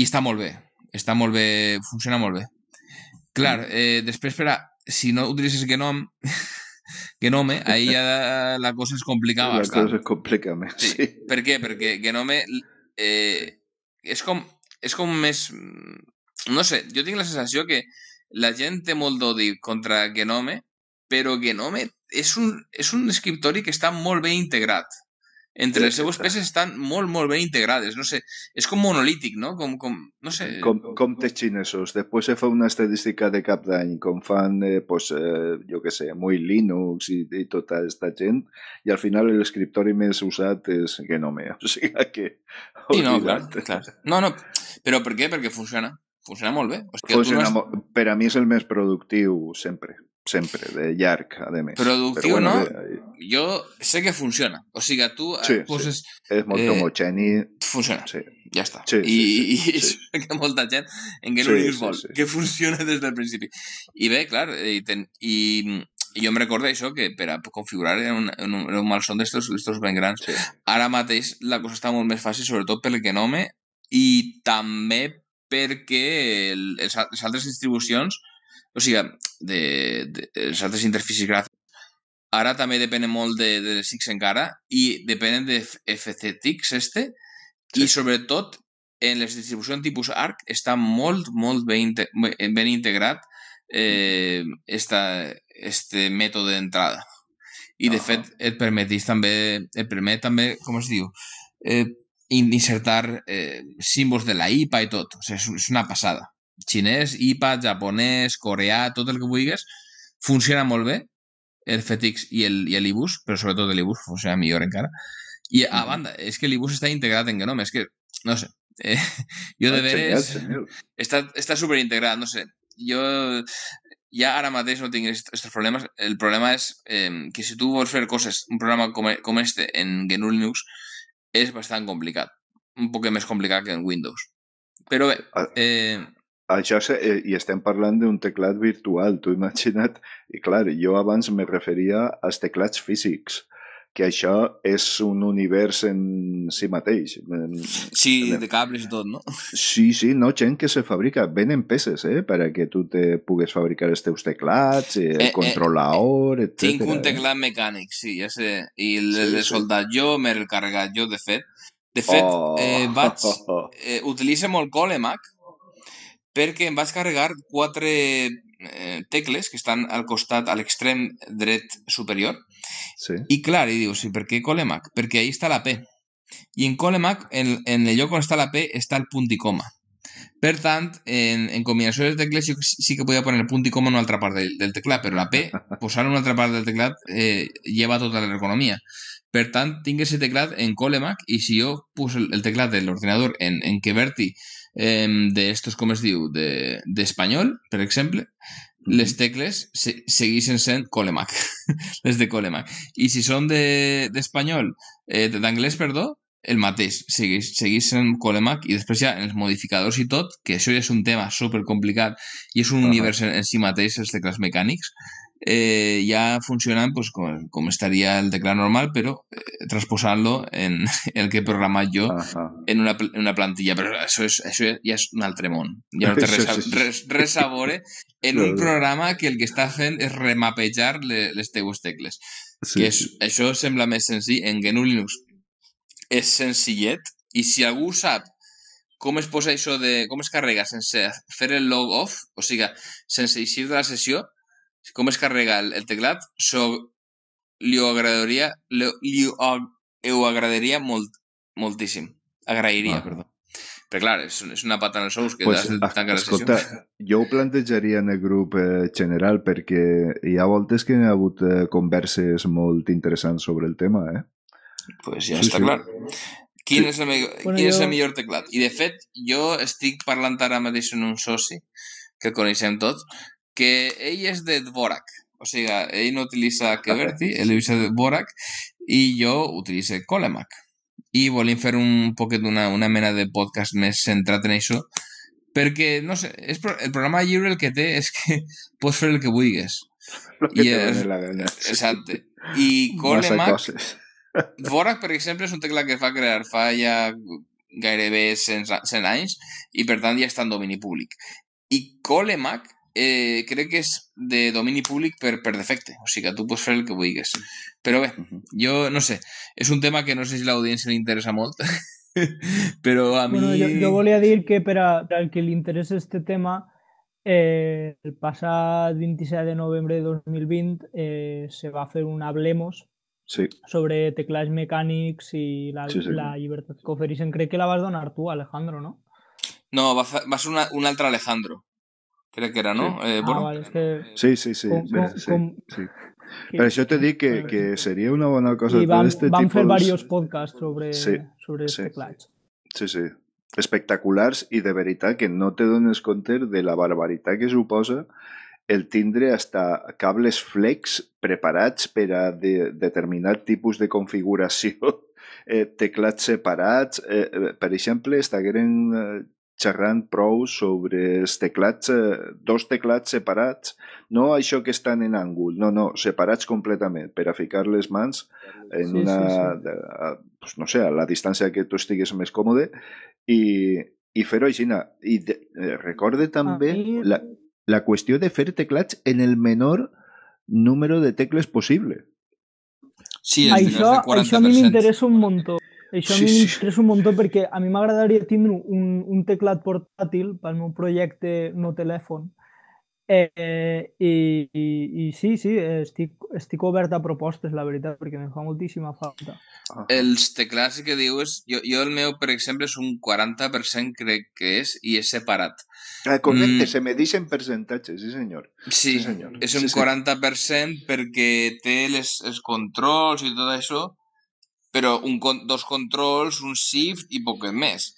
Speaker 3: i està molt bé. Està molt bé, funciona molt bé. Clar, eh, després, per a, si no utilitzes Genome, Genome, ahí ja la cosa es complica
Speaker 5: la
Speaker 3: bastant.
Speaker 5: cosa es complica més.
Speaker 3: Sí.
Speaker 5: Sí.
Speaker 3: Per què? Perquè Genome eh, és, com, és com més... No sé, jo tinc la sensació que la gent té molt d'odi contra Genome, però Genome és un, és un escriptori que està molt ben integrat. Entre
Speaker 5: Sí,
Speaker 3: les
Speaker 5: està.
Speaker 3: peces estan molt, molt ben integrades. No sé, és com monolític, no? Com, com, no sé...
Speaker 5: Com, comptes xinesos. Després se fa una estadística de cap d'any, com fan, eh, pues, eh, jo que sé, muy Linux i, i tota aquesta gent, i al final l'escriptori més usat és Genome. O sigui que...
Speaker 3: Sí, no, clar, clar. No, no, però per què? Perquè funciona. Funciona molt bé. O sigui, tu no
Speaker 5: Funciona,
Speaker 3: has-
Speaker 5: per a mi és el més productiu sempre, sempre, de llarg, a més.
Speaker 3: Productiu, no?
Speaker 5: bé,
Speaker 3: Jo sé que funciona. O sigui, tu
Speaker 5: Sí,
Speaker 3: sí, poses...
Speaker 5: és molt
Speaker 3: Eh,
Speaker 5: homogeni,
Speaker 3: Funciona.
Speaker 5: sí.
Speaker 3: Ja està.
Speaker 5: Sí,
Speaker 3: I,
Speaker 5: sí, sí,
Speaker 3: i
Speaker 5: sí.
Speaker 3: és que molta gent en què
Speaker 5: Sí,
Speaker 3: no sí,
Speaker 5: sí,
Speaker 3: vol,
Speaker 5: sí.
Speaker 3: que funciona des del principi. I bé, clar, i, ten, i, i jo em recordo això, que per a configurar era un, un, un malson d'estos d'estos ben grans.
Speaker 5: sí.
Speaker 3: Ara mateix la cosa està molt més fàcil, sobretot pel Genome, i també perquè el, els, les altres distribucions, o sigui, de, de, les altres interfícies gràfiques, ara també depenen molt de, de les X encara, i depenen de FCTix este,
Speaker 5: Sí.
Speaker 3: i sobretot en les distribucions tipus ARC està molt, molt ben, ben integrat eh, esta, este mètode d'entrada. I, de
Speaker 5: Ahà.
Speaker 3: fet, et permetís també, et permet també, com es diu, eh, insertar eh, símbols de la IPA i tot. O és, és una passada. Xinès, IPA, japonès, coreà, tot el que vulguis, funciona molt bé, el FETIX i l'IBUS, però sobretot l'IBUS funciona millor encara. I a banda, és que l'IBUS està integrat en Genome, és que, no sé, eh, jo de veres està, està superintegrat, no sé. Jo ja ara mateix no tinc aquests problemes. El problema és eh, que si tu vols fer coses, un programa com, com este en GNU Linux, és bastant complicat. Un poc més complicat que en Windows. Però bé,
Speaker 5: Ah.
Speaker 3: eh,
Speaker 5: Això eh, i estem parlant d'un teclat virtual, tu imagina't, i clar, jo abans me referia als teclats físics, que això és un univers en si mateix.
Speaker 3: Sí, de cables i tot, no?
Speaker 5: Sí, sí, no, gent que se fabrica. Venen peces, eh?, per a que tu te pugues fabricar els teus teclats, eh, el eh, controlador, eh, etc.
Speaker 3: Tinc un teclat mecànic, sí, ja sé. I el, sí, sí. soldat jo, m'he carregat jo, de fet. De fet, oh. eh, vaig... Eh, utilitzo molt Colemac perquè em vaig carregar quatre eh, tecles que estan al costat, a l'extrem dret superior.
Speaker 5: Sí.
Speaker 3: I clar, i dius, sí, per què Colemac? Perquè ahí està la P. I en Colemac, en, en el lloc on està la P, està el punt i coma. Per tant, en, en combinació de tecles jo sí que podia poner el punt i coma en una altra part del, del teclat, però la P, posar en una altra part del teclat, eh, lleva tota l'ergonomia. Per tant, tinc aquest teclat en Colemac i si jo pus el, el teclat de l'ordinador en, en Qwerty eh, de estos, com es diu, d'espanyol, de, per exemple, les tecles se, segueixen sent Colemac, les de Colemac. I si són d'espanyol, de, eh, d'anglès, perdó, el mateix, segueix, segueix sent Colemac i després ja els modificadors i tot, que això ja és un tema super complicat i és un uh -huh. univers en, en si mateix, els mecànics, eh, ya funcionan pues como, como, estaría el teclado normal, pero eh, transposarlo en el que programa yo en, una, en una plantilla. Pero eso, es, eso ya és un altre món. Ja no té res, sí, sí. res, res a veure en un programa que el que està fent és remapejar le, les teues tecles. Sí. Que és, això sembla més senzill. En GNU Linux és senzillet i si algú sap com es posa això de... com es carrega sense fer el log off, o sigui, sense eixir de la sessió, com es carrega el, el teclat, so, li ho agradaria, li, li ho, ho agradaria molt, moltíssim. Agrairia, ah. perdó. Però clar, és, és una pata en els ous que pues, has de tancar la sessió.
Speaker 5: Jo ho plantejaria en el grup eh, general perquè hi ha voltes que hi ha hagut eh, converses molt interessants sobre el tema, eh?
Speaker 3: Pues ja sí, està sí. clar. Quin, sí. és el, bueno, quin jo... és el millor teclat? I de fet, jo estic parlant ara mateix amb un soci que coneixem tots, que ell és de Dvorak. O sigui, ell no utilitza Keverty, ell utilitza Dvorak i jo utilitzo Colemac. I volem fer un poquet una, una mena de podcast més centrat en això perquè, no sé, és, el programa lliure el que té és que pots fer el que vulguis.
Speaker 5: I és, la gana.
Speaker 3: Exacte. I Colemac... Dvorak, per exemple, és un teclat que va crear fa ja gairebé 100, 100 anys i per tant ja està en domini públic. I Colemac eh, crec que és de domini públic per, per defecte, o sigui que tu pots fer el que vulguis. Però bé, jo no sé, és un tema que no sé si l'audiència li interessa molt, però a mi...
Speaker 4: Bueno, jo, jo volia dir que per, a, per al que li interessa este tema, eh, el passat 27 de novembre de 2020 eh, se va fer un Hablemos
Speaker 5: sí.
Speaker 4: sobre teclats mecànics i la, sí, sí. la llibertat que ofereixen. Crec que la vas donar tu, Alejandro, no?
Speaker 3: No, va, va ser una, un altre Alejandro crec que era, no?
Speaker 4: Sí. Eh, ah, bueno. vale, és que...
Speaker 5: Sí, sí, sí. Com, com, sí, com... sí. Per això te dic que, que seria una bona cosa.
Speaker 4: I vam, este vam fer diversos podcasts sobre, sí, sobre sí, teclats.
Speaker 5: Sí, sí. Espectaculars i de veritat que no te dones compte de la barbaritat que suposa el tindre hasta cables flex preparats per a de, determinat tipus de configuració, eh, teclats separats. Eh, eh per exemple, estagueren eh, xerrant prou sobre els teclats, eh, dos teclats separats, no això que estan en àngul, no, no, separats completament, per a ficar les mans en sí, una, sí, sí. De, a, pues no sé, a la distància que tu estigues més còmode i, i fer-ho així. I de, eh, recorde també la, la qüestió de fer teclats en el menor número de tecles possible.
Speaker 3: Sí,
Speaker 4: això, això a mi m'interessa un muntó. Això sí, a mi m'interessa sí. un muntó perquè a mi m'agradaria tindre un, un teclat portàtil pel meu projecte no telèfon. Eh, i, i, I sí, sí, estic, estic obert a propostes, la veritat, perquè em fa moltíssima falta.
Speaker 3: Ah. Els teclats que dius, jo, jo el meu, per exemple, és un 40% crec que és, i és separat.
Speaker 5: Ah, correcte, mm. se me dicen percentatges, sí senyor.
Speaker 3: Sí, sí senyor. és un sí, 40% sí. perquè té les, els controls i tot això, però un, dos controls, un shift i poc més.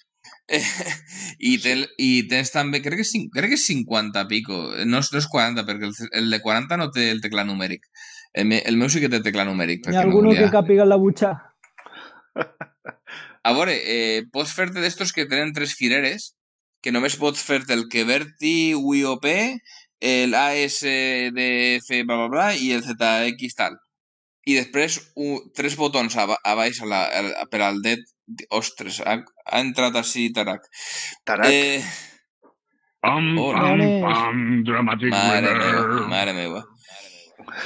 Speaker 3: I, te, I tens també, crec que, crec que és 50 pico, no és, no és 40, perquè el, el de 40 no té el teclat numèric. El, me, el meu sí que té teclat numèric.
Speaker 4: Hi ha algú no volia... que capiga la butxa?
Speaker 3: A veure, eh, pots fer-te d'estos que tenen tres fileres, que només pots fer-te el Keverti UIOP, el ASDF bla bla bla i el ZX tal. I després un, tres botons a, a baix a la, a, per al det. Ostres, ha, ha entrat així Tarak.
Speaker 5: Tarak.
Speaker 3: Eh,
Speaker 2: Pam,
Speaker 3: Oh,
Speaker 2: pam, pam, dramatic
Speaker 3: mare meva, mare meva.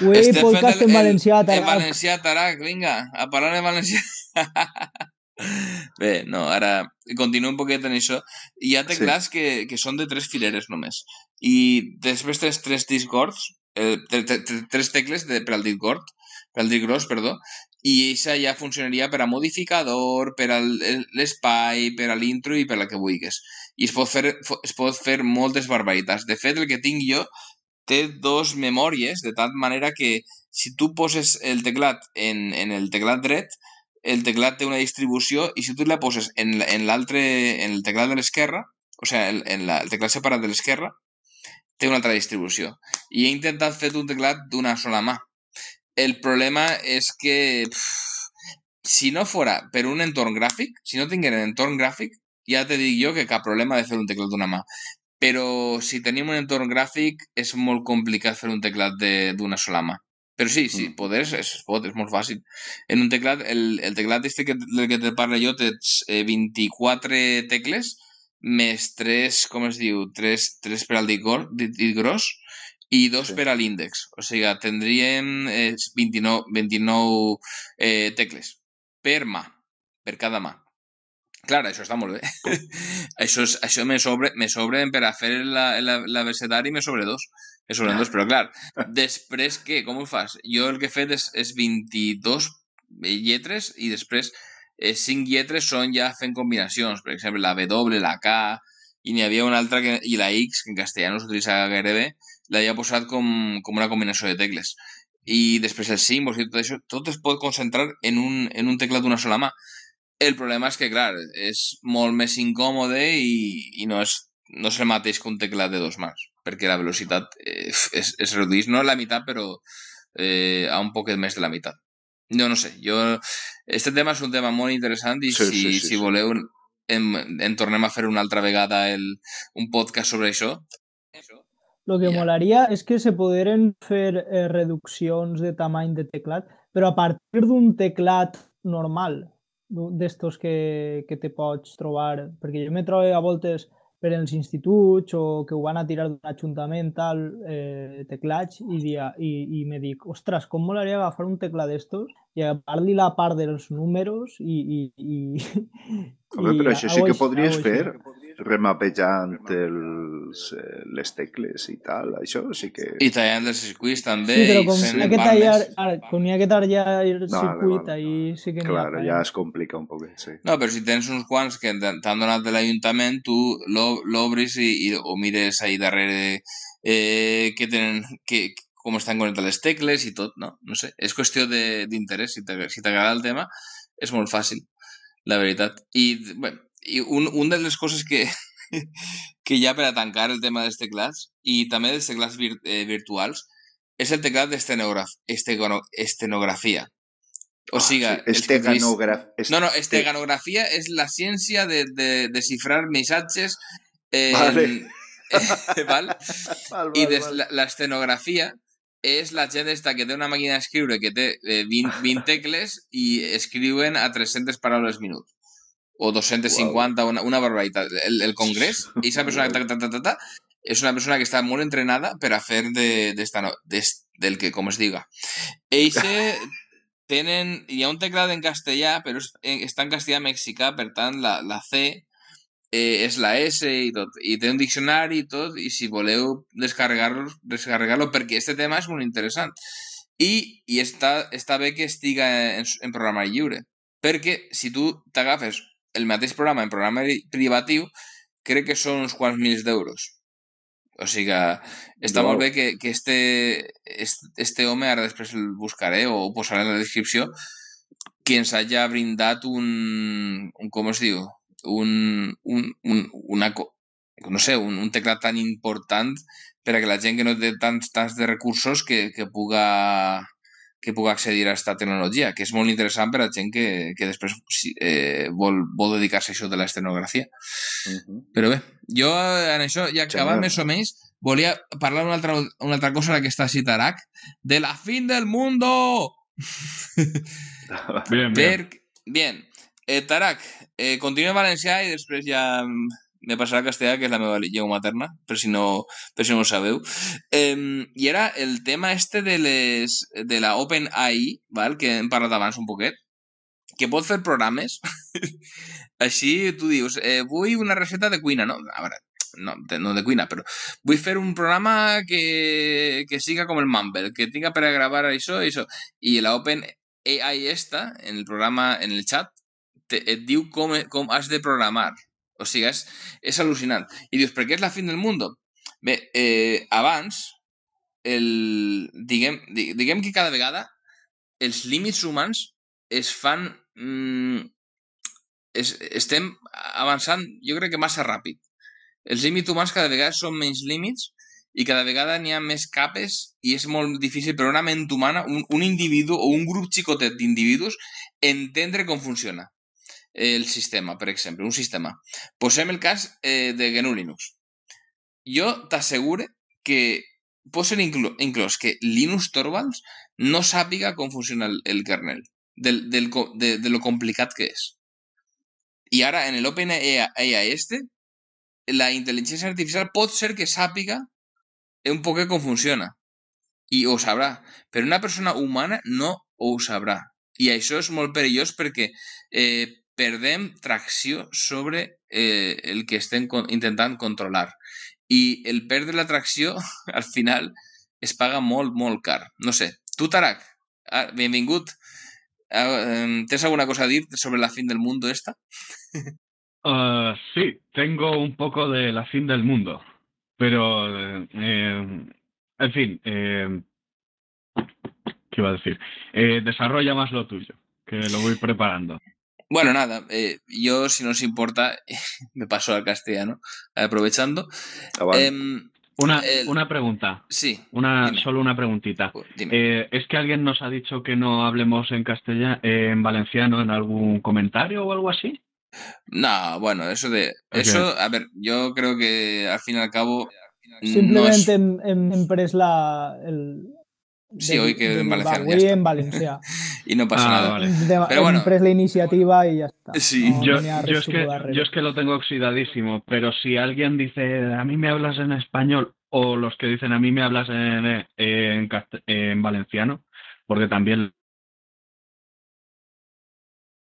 Speaker 4: Ui,
Speaker 3: Estem
Speaker 4: podcast
Speaker 3: fent
Speaker 4: en valencià,
Speaker 3: En
Speaker 4: Tarak.
Speaker 3: valencià, Tarak, vinga, a parlar en valencià. Bé, no, ara continuo un poquet en això. Hi ha teclats sí. que, que són de tres fileres només. I després tens tres discs gords, eh, tre- tre- tre- tres tecles de, per al dit al dit gros, perdó, i això ja funcionaria per a modificador, per a l'espai, per a l'intro i per a la que vulguis. I es pot, fer, es pot fer moltes barbaritats. De fet, el que tinc jo té dos memòries, de tal manera que si tu poses el teclat en, en el teclat dret, el teclat té una distribució i si tu la poses en, en l'altre, en el teclat de l'esquerra, o sigui, en, en la, el teclat separat de l'esquerra, té una altra distribució. I he intentat fer un teclat d'una sola mà. El problema és que pff, si no fora per un entorn gràfic, si no tinguera entorn gràfic, ja te dic jo que cap problema de fer un teclat d'una mà. Però si tenim un entorn gràfic és molt complicat fer un teclat de- d'una sola mà. Però sí, sí,
Speaker 5: Mm.
Speaker 3: poder es, pot, és molt fàcil. En un teclat, el, el teclat este que, del que te parlo jo té eh, 24 tecles més 3, com es diu, 3, 3 per al dit, dit gros i 2
Speaker 5: Sí.
Speaker 3: per. O sigui, tindríem eh, 29, 29 eh, tecles per mà, per cada mà. Clar, això està molt bé. això és, això me, sobre, me sobren per a fer la, la, la me sobre dos. Me sobren dos, però clar, després què? Com ho fas? Jo el que he fet és, és 22 lletres i després eh, 5 lletres són ja fent combinacions. Per exemple, la W, la K, i n'hi havia una altra que, i la X, que en castellà no s'utilitza gairebé, l'havia posat com, com una combinació de tecles. I després els símbols i tot això, tot es pot concentrar en un, en un teclat d'una sola mà. El problema és que, clar, és molt més incòmode i, i no, és, no és el mateix que un teclat de dos mans, perquè la velocitat eh, es, es redueix, no a la meitat, però eh, a un poquet més de la meitat. No, no sé, jo... Este tema és un tema molt interessant i
Speaker 5: Sí,
Speaker 3: si,
Speaker 5: sí, sí,
Speaker 3: si voleu en, en tornem a fer una altra vegada el, un podcast sobre això.
Speaker 4: Lo que
Speaker 3: Ja.
Speaker 4: molaria és que se poderen fer eh, reduccions de tamany de teclat, però a partir d'un teclat normal, d'estos que, que te pots trobar, perquè jo me trobo a voltes per als instituts o que ho van a tirar d'un ajuntament tal, eh, teclats i, dia, i, i me dic, ostres, com molaria agafar un teclat d'estos i agafar-li la part dels números i... i, i
Speaker 5: Home,
Speaker 4: i
Speaker 5: però això sí que podries fer,
Speaker 4: així.
Speaker 5: Remapejant els, eh, les tecles i tal, això sí que...
Speaker 3: I tallant els circuits també.
Speaker 4: Sí, però com hi ha que tallar, ara, com hi ha que tallar el
Speaker 5: Vale,
Speaker 4: circuit,
Speaker 5: vale.
Speaker 4: ahí sí que n'hi ha
Speaker 5: Clar,
Speaker 4: feina.
Speaker 5: ja es complica un poc, sí.
Speaker 3: No, però si tens uns quants que t'han donat de l'Ajuntament, tu l'o- l'obris i, i, o mires ahí darrere eh, que tenen, que, com estan connectades les tecles i tot, no? No sé, és qüestió de- d'interès. Si t'agrada si el tema, és molt fàcil, la veritat. I, bé, i un, un de les coses que, que hi ha per a tancar el tema dels teclats i també dels teclats vir, eh, virtuals és el teclat d'estenografia. O sigui,
Speaker 5: Ah, sí.
Speaker 3: els que utilitzen-
Speaker 5: Esteganograf... est-
Speaker 3: no, no, esteganografia és la ciència de, de descifrar missatges eh,
Speaker 5: Vale.
Speaker 3: val?
Speaker 5: Val,
Speaker 3: I
Speaker 5: val,
Speaker 3: des,
Speaker 5: val.
Speaker 3: la- l'estenografia és la gent esta que té una màquina d'escriure que té eh, 20, 20 tecles i escriuen a 300 paraules minut o 250, una, una barbaritat. El, el congrés, aquesta persona ta, ta, ta, és una persona que està molt entrenada per a fer de, d'esta no- des, del que, com es diga. Eixe tenen... Hi ha un teclat en castellà, eh, està en castellà mexicà, per tant, la, la C eh, és la S i tot. I té un diccionari i tot, i si voleu descarregar-lo, descarregar-lo perquè este tema és molt interessant. I, i està, està bé que estiga en, en programari lliure, perquè si tu t'agafes el mateix programa en programari privatiu, crec que són uns quants mils d'euros. O sigui que està
Speaker 5: Wow.
Speaker 3: molt bé que, que este, este, home, ara després el buscaré o ho posaré en la descripció, que ens hagi brindat un, un com es diu, un, un, un, una, no sé, un, un teclat tan important per a que la gent que no té tants, tants de recursos que, que puga que puga accedir a aquesta tecnologia, que és molt interessant per a gent que, que després eh, vol, vol dedicar-se a això de l'estenografia.
Speaker 5: Mhm.
Speaker 3: Però bé, jo eh, en això, ja acabant
Speaker 5: Genial.
Speaker 3: més o menys, volia parlar una altra, una altra cosa, la que està a Citarac, de la fin del mundo!
Speaker 6: bien,
Speaker 3: bien. bien. Eh, Tarak, eh, continua en valencià i després ja mm, me passarà castellà, que és la meva llengua materna, per si no, per si no ho sabeu. I era el tema este de, les, de la OpenAI, val? que hem parlat abans un poquet, que pot fer programes. Així tu dius, eh, vull una recepta de cuina, no? A veure, no, de, no de cuina, però vull fer un programa que, que siga com el Mumble, que tinga per a gravar això i això. La OpenAI esta, en el programa, en el chat, te, et diu com has de programar. O sigui, és, és al·lucinant. I dius, per què és la fin del món? Bé, eh, abans, el, diguem, diguem que cada vegada els límits humans es fan... Mm, es, estem avançant, jo crec que massa ràpid. Els límits humans cada vegada són menys límits i cada vegada n'hi ha més capes i és molt difícil per una ment humana, un, un individu o un grup xicotet d'individus, entendre com funciona el sistema, per exemple, un sistema. Posem el cas eh, de GNU Linux. Jo t'assegure que posen inclo inclòs que Linux Torvalds no sàpiga com funciona el, el kernel, del, del, de, de lo complicat que és. I ara, en l'OpenAI este, la intel·ligència artificial pot ser que sàpiga un poc com funciona. I ho sabrà. Però una persona humana no ho sabrà. I això és molt perillós perquè eh, perdem tracció sobre eh, el que estem intentant controlar. I el perdre la tracció, al final, es paga molt, molt car. No sé, tu, Tarak, ah, benvingut. Ah, ¿Tienes alguna cosa a decir sobre la fin del mundo esta?
Speaker 6: uh, sí, tengo un poco de la fin del mundo, pero, eh, en fin, eh, ¿qué iba a decir? Eh, desarrolla más lo tuyo, que lo voy preparando.
Speaker 3: Bueno, nada, eh, yo, si no os importa, me paso al castellano, aprovechando.
Speaker 6: Ah, eh, una, el... una, pregunta.
Speaker 3: Sí.
Speaker 6: Una, solo una preguntita. Eh, ¿Es que alguien nos ha dicho que no hablemos en castellano, en valenciano, en algún comentario o algo así?
Speaker 3: No, bueno, eso de. Okay. Eso, a ver, yo creo que al fin y al cabo.
Speaker 4: Simplemente no es... hem, hem pres la, el,
Speaker 3: Sí, de, hoy que de en Valencia.
Speaker 4: Hoy en Valencia.
Speaker 3: y no pasa ah, nada.
Speaker 4: Vale. De, pero bueno. la iniciativa y ya está.
Speaker 3: Sí.
Speaker 6: No, yo, yo, es que, yo, es que, lo tengo oxidadísimo, pero si alguien dice a mí me hablas en español o los que dicen a mí me hablas en, en, en valenciano, porque también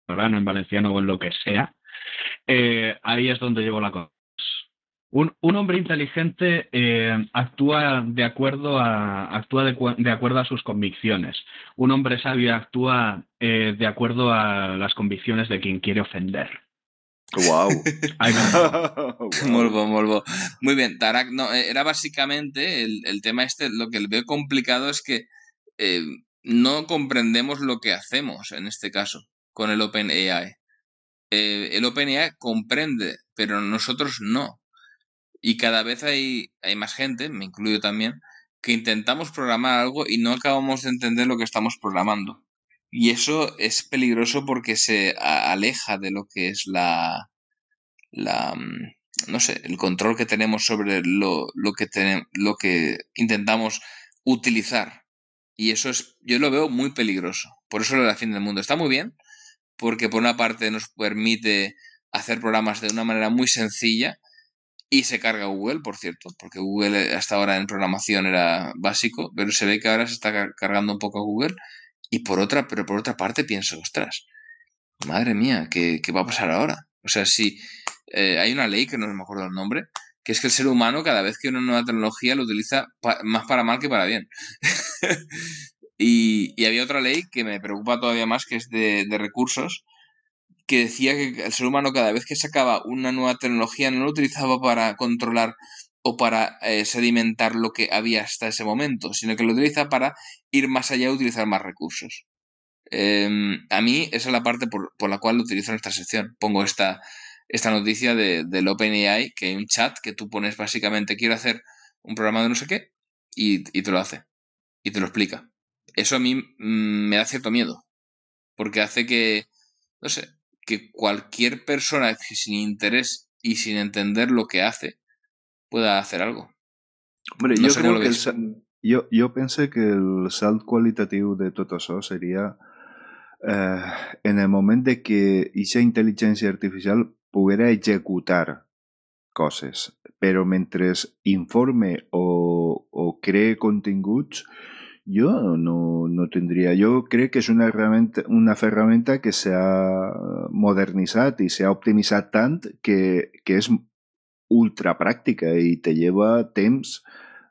Speaker 6: en valenciano o en lo que sea, eh, ahí es donde llevo la cosa. Un, un, hombre inteligente eh, actúa de acuerdo a actúa de, de, acuerdo a sus convicciones. Un hombre sabio actúa eh, de acuerdo a las convicciones de quien quiere ofender.
Speaker 5: Wow.
Speaker 3: molvo. Muy bien, Tarak, no, eh, era básicamente el, el, tema este, lo que veo complicado es que eh, no comprendemos lo que hacemos en este caso con el OpenAI. Eh, el OpenAI comprende, pero nosotros no. Y cada vez hay, hay más gente, me incluyo también, que intentamos programar algo y no acabamos de entender lo que estamos programando. Y eso es peligroso porque se aleja de lo que es la, la mm, no sé, el control que tenemos sobre lo, lo que tenemos, lo que intentamos utilizar. Y eso es, yo lo veo muy peligroso. Por eso la fin del mundo. Está muy bien, porque por una parte nos permite hacer programas de una manera muy sencilla y se carga Google, por cierto, porque Google hasta ahora en programación era básico, pero se ve que ahora se está cargando un poco a Google. Y por otra, pero por otra parte pienso, ostras, madre mía, ¿qué, qué va a pasar ahora? O sea, si eh, hay una ley que no me acuerdo el nombre, que es que el ser humano cada vez que una nueva tecnología lo utiliza más para mal que para bien. y, y, había otra ley que me preocupa todavía más, que es de, de recursos, que decía que el ser humano cada vez que sacaba una nueva tecnología no lo utilizaba para controlar o para eh, sedimentar lo que había hasta ese momento, sino que lo utiliza para ir más allá y utilizar más recursos. Eh, a mí esa es la parte por, por, la cual lo utilizo en esta sección. Pongo esta, esta noticia de, del OpenAI, que hay un chat que tú pones básicamente quiero hacer un programa de no sé qué y, y te lo hace y te lo explica. Eso a mí mmm, me da cierto miedo, porque hace que, no sé, que cualquier persona que sin interés y sin entender lo que hace pueda hacer algo.
Speaker 5: Hombre, no yo, creo que el, jo, jo pense que el salt qualitatiu de tot això seria eh, en el moment de que aquesta intel·ligència artificial poguera executar coses, però mentre informe o, o cree continguts, yo no, no tendría. Yo creo que es una herramienta, una herramienta que se ha modernizado y se ha optimizado tanto que, que és ultra pràctica i te lleva temps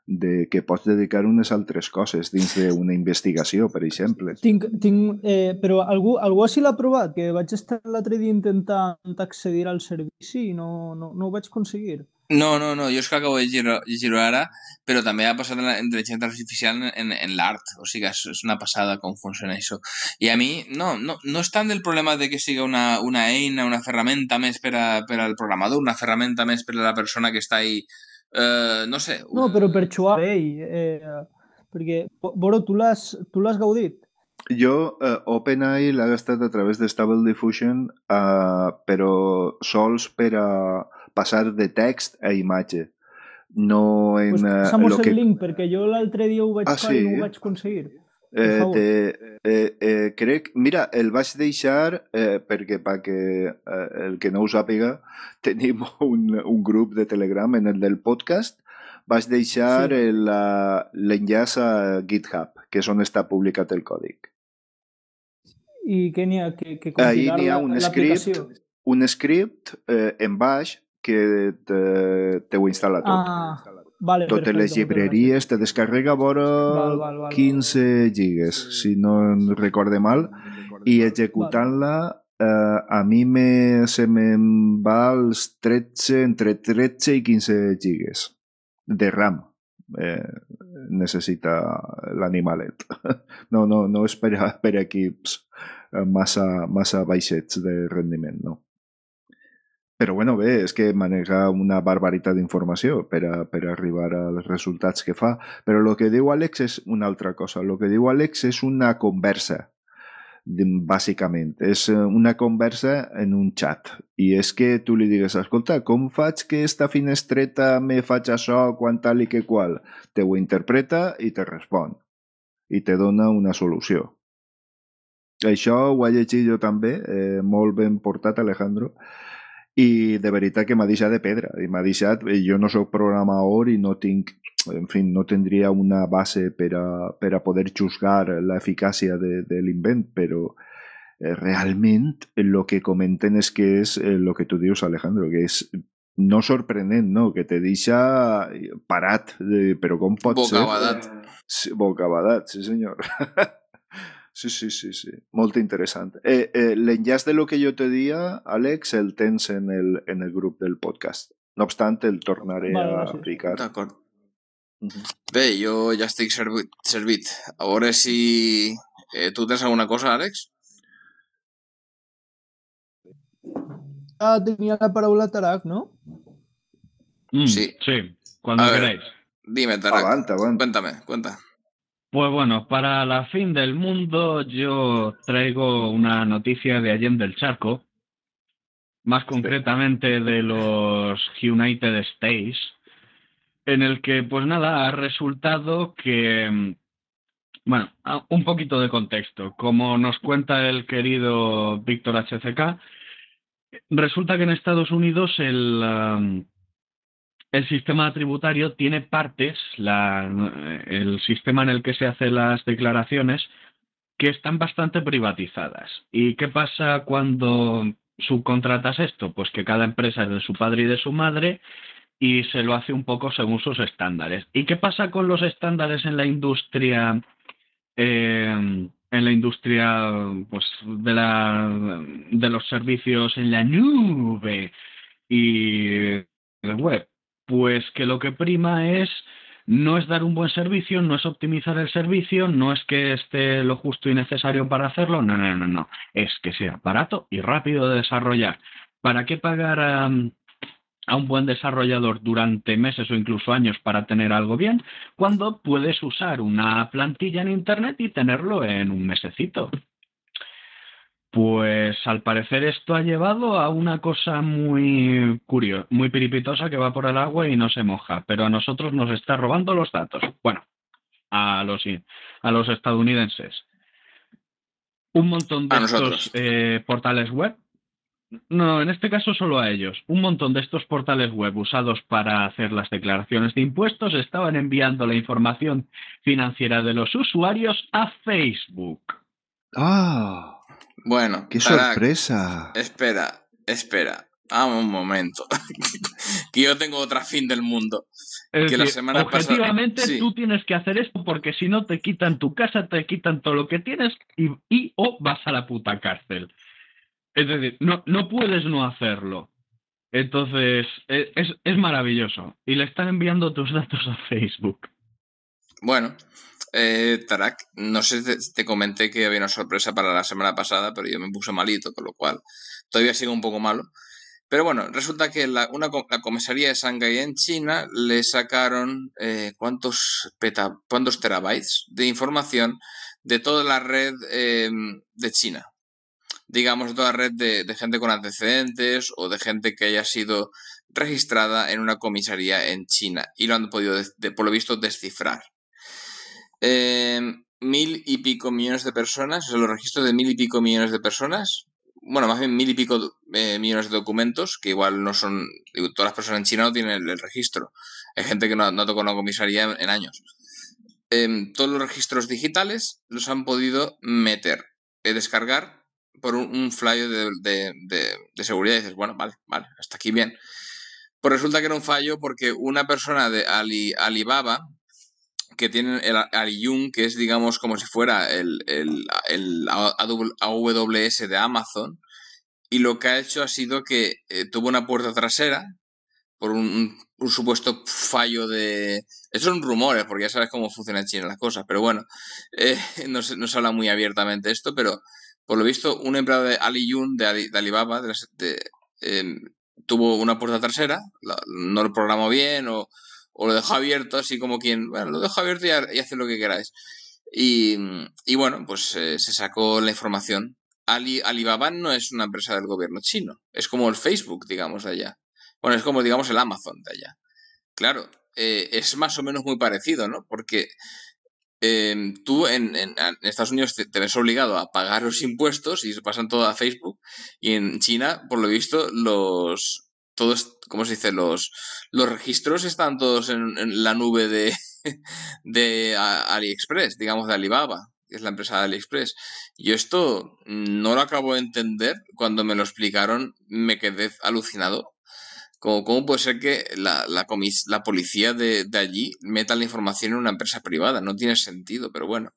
Speaker 5: de que pots dedicar unes altres coses dins d'una investigació, per exemple.
Speaker 4: Tinc, tinc, eh, però algú, algú així l'ha provat? Que vaig estar l'altre dia intentant accedir al servici i no, no, no ho vaig aconseguir.
Speaker 3: No, no, no, jo és que acabo de llegir-ho ara, però també ha passat en la intel·ligència artificial en, en l'art, o sigui, és, és una passada com funciona això. I a mi, no, no, no és tant el problema de que siga una, una eina, una ferramenta més per, a, per al programador, una ferramenta més per a la persona que està ahí, eh, no sé...
Speaker 4: No, però per xuar bé, eh, perquè, Boro, tu l'has gaudit?
Speaker 5: Jo, uh, OpenAI l'he gastat a través de Stable Diffusion, uh, però sols per a passar de text a imatge. No en...
Speaker 4: Pues passa'm el que... link, perquè jo l'altre dia ho vaig
Speaker 5: ah,
Speaker 4: fer sí? i no ho vaig aconseguir.
Speaker 5: Eh, te, eh, eh, crec, mira, el vaig deixar eh, perquè perquè eh, el que no ho sàpiga tenim un, un grup de Telegram en el del podcast vaig deixar sí. l'enllaç a GitHub, que és on està publicat el còdic.
Speaker 4: I què n'hi ha? Que, que
Speaker 5: Ahí n'hi ha un script, un script eh, en baix que te, ho instal·la tot.
Speaker 4: Ah, vale,
Speaker 5: Totes
Speaker 4: perfecte,
Speaker 5: les llibreries te descarrega vora
Speaker 4: val, val, val,
Speaker 5: 15 gigas, si no recorde mal, i executant-la eh, a mi me, se me'n va als 13, entre 13 i 15 gigas de RAM. Eh, necessita l'animalet. No, no, no és per, per equips massa, massa baixets de rendiment, no. Però bueno, bé, és que maneja una barbaritat d'informació per, a, per a arribar als resultats que fa. Però el que diu Àlex és una altra cosa. El que diu Àlex és una conversa, bàsicament. És eh, una conversa en un chat. I és que tu li digues, escolta, com faig que esta finestreta me faig això quan tal i que qual? Te ho interpreta i te respon. I te dona una solució. Això ho he llegit jo també, eh, molt ben portat, Alejandro, i de veritat que m'ha deixat de pedra i m'ha deixat, eh, jo no sóc programador i no tinc, en fi, no tindria una base per a, per a poder juzgar l'eficàcia de, de l'invent, però eh, realment el que comenten és que és el eh, que tu dius, Alejandro, que és no sorprenent, no? Que te deixa parat, però com pot
Speaker 3: Bocabadat.
Speaker 5: ser? Bocabadat. Bocabadat, sí senyor. Sí, sí, sí, sí. Molt interessant. Eh, eh, L'enllaç de lo que jo te dia, Àlex, el tens en el, en el grup del podcast. No obstant, el tornaré vale, a ficar.
Speaker 3: D'acord. Uh -huh. Bé, jo ja estic servit. servit. A veure si... Eh, tu tens alguna cosa, Àlex?
Speaker 4: Ah, tenia la paraula Tarak, ¿no?
Speaker 6: Mm,
Speaker 3: sí.
Speaker 6: Sí, cuando queráis.
Speaker 3: Dime, Tarak.
Speaker 5: Aguanta, aguanta.
Speaker 3: Cuéntame, cuenta.
Speaker 6: Pues bueno, para la fin del mundo yo traigo una noticia de Allende del Charco, más concretamente de los United States, en el que pues nada, ha resultado que, bueno, un poquito de contexto, como nos cuenta el querido Víctor HCK, resulta que en Estados Unidos el... Um, el sistema tributario tiene partes, la, el sistema en el que se hacen las declaraciones, que están bastante privatizadas. ¿Y qué pasa cuando subcontratas esto? Pues que cada empresa es de su padre y de su madre y se lo hace un poco según sus estándares. ¿Y qué pasa con los estándares en la industria? Eh, en la industria pues, de, la, de los servicios en la nube y web pues que lo que prima es no es dar un buen servicio, no es optimizar el servicio, no es que esté lo justo y necesario para hacerlo, no, no, no, no, es que sea barato y rápido de desarrollar. ¿Para qué pagar a, un buen desarrollador durante meses o incluso años para tener algo bien cuando puedes usar una plantilla en Internet y tenerlo en un mesecito? Pues al parecer esto ha llevado a una cosa muy curiosa, muy piripitosa que va por el agua y no se moja, pero a nosotros nos está robando los datos. Bueno, a los, a los estadounidenses un montón de estos eh, portales web. No, en este caso solo a ellos. Un montón de estos portales web usados para hacer las declaraciones de impuestos estaban enviando la información financiera de los usuarios a Facebook.
Speaker 5: ¡Ah!
Speaker 3: Bueno,
Speaker 5: ¡Qué sorpresa!
Speaker 3: Espera, espera. Ah, un momento. que yo tengo otra fin del mundo.
Speaker 6: que la semana objetivamente tú tienes que hacer esto porque si no te quitan tu casa, te quitan todo lo que tienes y, o vas a la puta cárcel. Es decir, no, no puedes no hacerlo. Entonces, e, es, es maravilloso. Y le están enviando tus datos a Facebook.
Speaker 3: Bueno, eh, Tarak, no sé, te, te, comenté que había una sorpresa para la semana pasada, pero yo me puse malito, con lo cual todavía sigo un poco malo. Pero bueno, resulta que la, una, comisaría de Shanghai en China le sacaron eh, ¿cuántos, cuántos terabytes de información de toda la red eh, de China. Digamos, toda la red de, gente con antecedentes o de gente que haya sido registrada en una comisaría en China y lo han podido, por lo visto, descifrar. Eh, mil y pico millones de personas, o sea, los registros de mil y pico millones de personas bueno, más bien mil y pico eh, millones de documentos, que igual no son, todas las personas en China no tienen el, registro. Hay gente que no, no tocado una comisaría en, años. Em, todos los registros digitales los han podido meter, eh, descargar por un, fallo de, seguridad. Y dices, bueno, vale, vale, hasta aquí bien. Pues resulta que era un fallo porque una persona de Alibaba, que tiene el Aliyun, que es, digamos, como si fuera el, el, el AWS de Amazon, y lo que ha hecho ha sido que eh, tuvo una puerta trasera por un, supuesto fallo de... Esos son rumores, porque ya sabes cómo funciona en China las cosas, pero bueno, eh, no, se, no, se, habla muy abiertamente esto, pero por lo visto un empleado de Aliyun, de, de Alibaba, de, em, tuvo una puerta trasera, no lo programó bien o o lo dejo abierto, así como quien, bueno, lo dejo abierto y, hace lo que queráis. Y, y bueno, pues eh, se sacó la información. Alibaba no es una empresa del gobierno chino, es como el Facebook, digamos, de allá. Bueno, es como, digamos, el Amazon de allá. Claro, eh, es más o menos muy parecido, ¿no? Porque em, tú en, en, Estados Unidos te, ves obligado a pagar los impuestos y se pasan todo a Facebook. Y en China, por lo visto, los, todos, ¿cómo se dice? Los, los registros están todos en, la nube de, de AliExpress, digamos de Alibaba, que es la empresa de AliExpress. Yo esto no lo acabo de entender. Cuando me lo explicaron, me quedé alucinado. ¿Cómo, cómo puede ser que la, la, la policía de, de allí meta la información en una empresa privada? No tiene sentido, pero bueno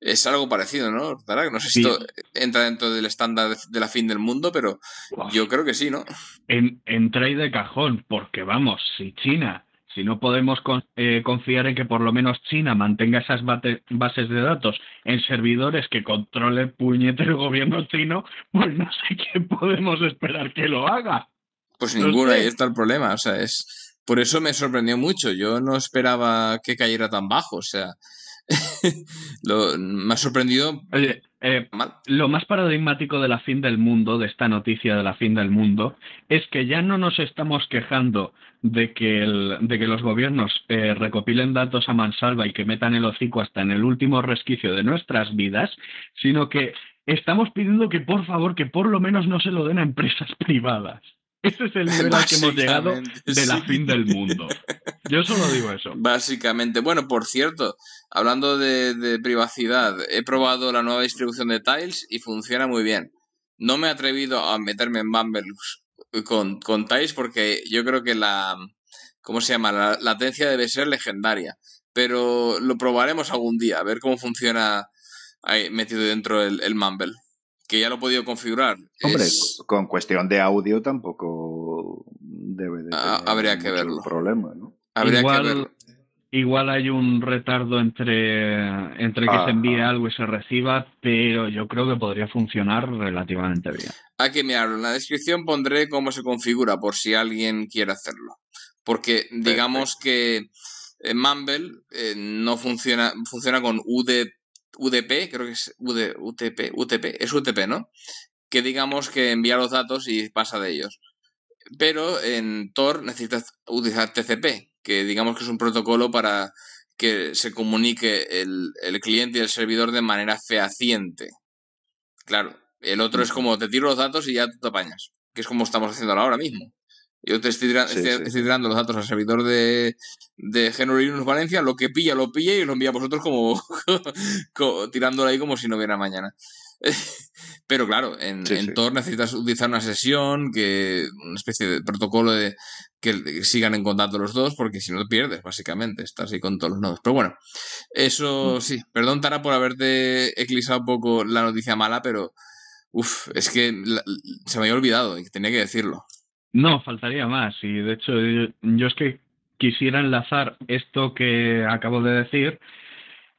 Speaker 3: es algo parecido, ¿no? No sé si esto entra dentro del estándar de la fin del mundo, pero yo creo que sí, ¿no?
Speaker 6: En, entra ahí de cajón, porque vamos, si China, si no podemos eh, confiar en que por lo menos China mantenga esas bases de datos en servidores que controle el puñetero gobierno chino, pues no sé qué podemos esperar que lo haga.
Speaker 3: Pues ninguno, ahí está el problema, o sea, es... Por eso me sorprendió mucho, yo no esperaba que cayera tan bajo, o sea, lo, me ha sorprendido.
Speaker 6: Oye, eh, lo más paradigmático de la fin del mundo, de esta noticia de la fin del mundo, es que ya no nos estamos quejando de que, el, de que los gobiernos eh, recopilen datos a mansalva y que metan el hocico hasta en el último resquicio de nuestras vidas, sino que estamos pidiendo que por favor, que por lo menos no se lo den a empresas privadas. Ese es el nivel al que hemos llegado de la fin del mundo. Yo solo digo eso.
Speaker 3: Básicamente. Bueno, por cierto, hablando de, privacidad, he probado la nueva distribución de Tiles y funciona muy bien. No me he atrevido a meterme en Bumble con, con Tiles porque yo creo que la. ¿Cómo se llama? La latencia debe ser legendaria. Pero lo probaremos algún día, a ver cómo funciona ahí metido dentro el, el Mumble que ya lo he podido configurar.
Speaker 5: Hombre, con cuestión de audio tampoco debe de
Speaker 3: ah, habría que verlo.
Speaker 5: problema, ¿no?
Speaker 3: Habría
Speaker 6: igual,
Speaker 3: que verlo.
Speaker 6: Igual hay un retardo entre, entre que se envíe algo y se reciba, pero yo creo que podría funcionar relativamente bien.
Speaker 3: Hay que mirarlo. En la descripción pondré cómo se configura por si alguien quiere hacerlo. Porque digamos que en Mumble eh, no funciona, funciona con UDP UDP, creo que es UD, UTP, UTP, es UTP, ¿no? Que digamos que envía los datos y pasa de ellos. Pero en Tor necesitas utilizar TCP, que digamos que es un protocolo para que se comunique el, el cliente y el servidor de manera fehaciente. Claro, el otro es como te tiro los datos y ya tú te apañas, que es como estamos haciendo ahora mismo. Yo te estoy, tirando los datos al servidor de, de Linux Valencia, lo que pilla, lo pilla y lo envía a vosotros como, tirándolo ahí como si no hubiera mañana. Pero claro, en, en Tor necesitas utilizar una sesión, que una especie de protocolo de que sigan en contacto los dos, porque si no te pierdes, básicamente, estás ahí con todos los nodos. Pero bueno, eso mm. sí, perdón Tara por haberte eclipsado un poco la noticia mala, pero uff, es que se me había olvidado y tenía que decirlo.
Speaker 6: No, faltaría más. Y de hecho, yo, es que quisiera enlazar esto que acabo de decir,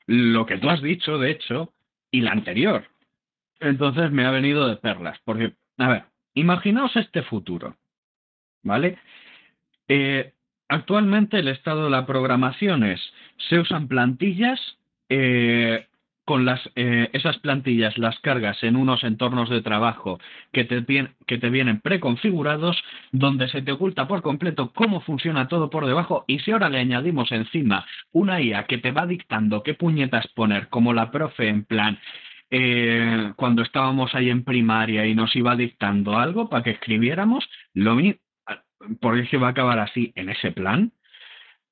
Speaker 6: lo que tú has dicho, de hecho, y la anterior. Entonces me ha venido de perlas. Porque, a ver, imaginaos este futuro. ¿Vale? Eh, actualmente el estado de la programación es, se usan plantillas eh, con eh, esas plantillas las cargas en unos entornos de trabajo que te, que te vienen preconfigurados, donde se te oculta por completo cómo funciona todo por debajo, y si ahora le añadimos encima una IA que te va dictando qué puñetas poner, como la profe en plan, eh, cuando estábamos ahí en primaria y nos iba dictando algo para que escribiéramos, lo mismo, porque se va a acabar así en ese plan.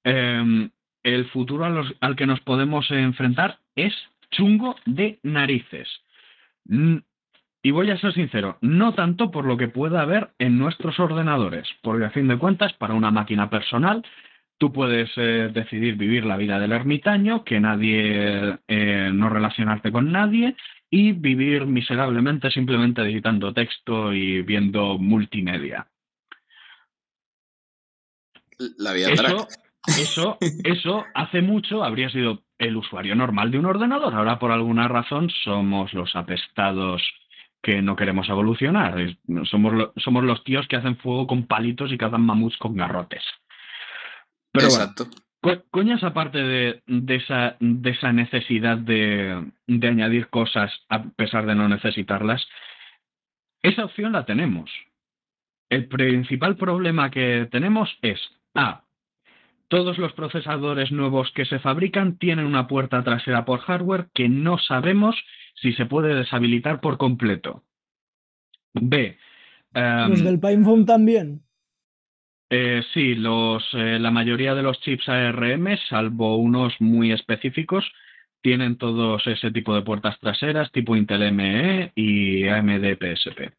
Speaker 6: Em, el futuro al que nos podemos enfrentar es chungo de narices. Y voy a ser sincero, no tanto por lo que pueda haber en nuestros ordenadores, porque a fin de cuentas, para una máquina personal, tú puedes eh, decidir vivir la vida del ermitaño, que nadie, eh, no relacionarte con nadie, y vivir miserablemente simplemente editando texto y viendo multimedia.
Speaker 3: La vida
Speaker 6: eso, eso, eso hace mucho habría sido el usuario normal de un ordenador. Ahora, por alguna razón, somos los apestados que no queremos evolucionar. Somos, somos los tíos que hacen fuego con palitos y cazan mamuts con garrotes. Pero Exacto. coñas aparte de, de, esa, de esa necesidad de, de añadir cosas a pesar de no necesitarlas, esa opción la tenemos. El principal problema que tenemos es A todos los procesadores nuevos que se fabrican tienen una puerta trasera por hardware que no sabemos si se puede deshabilitar por completo. B.
Speaker 4: Em, ¿Los del PinePhone también?
Speaker 6: Eh, sí, los, eh, la mayoría de los chips ARM, salvo unos muy específicos, tienen todos ese tipo de puertas traseras, tipo Intel ME y AMD PSP.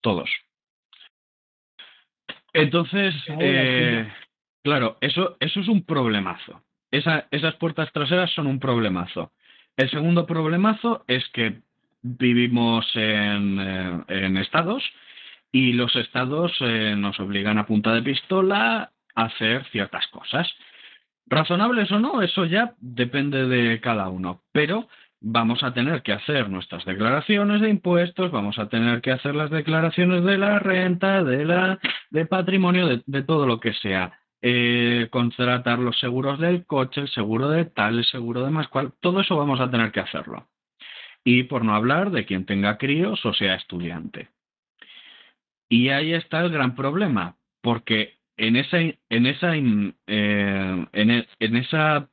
Speaker 6: Todos. Entonces, eh, Claro, eso, eso es un problemazo. esas puertas traseras son un problemazo. El segundo problemazo es que vivimos en, eh, estados y los estados eh, nos obligan a punta de pistola a hacer ciertas cosas. Razonables o no, eso ya depende de cada uno, pero vamos a tener que hacer nuestras declaraciones de impuestos, vamos a tener que hacer las declaraciones de la renta, de la de patrimonio, de todo lo que sea eh, contratar los seguros del coche, el seguro de tal, el seguro de más cual, todo eso vamos a tener que hacerlo. Y por no hablar de quien tenga críos o sea estudiante. Y ahí está el gran problema, porque en esa, en esa, eh, e, en, esa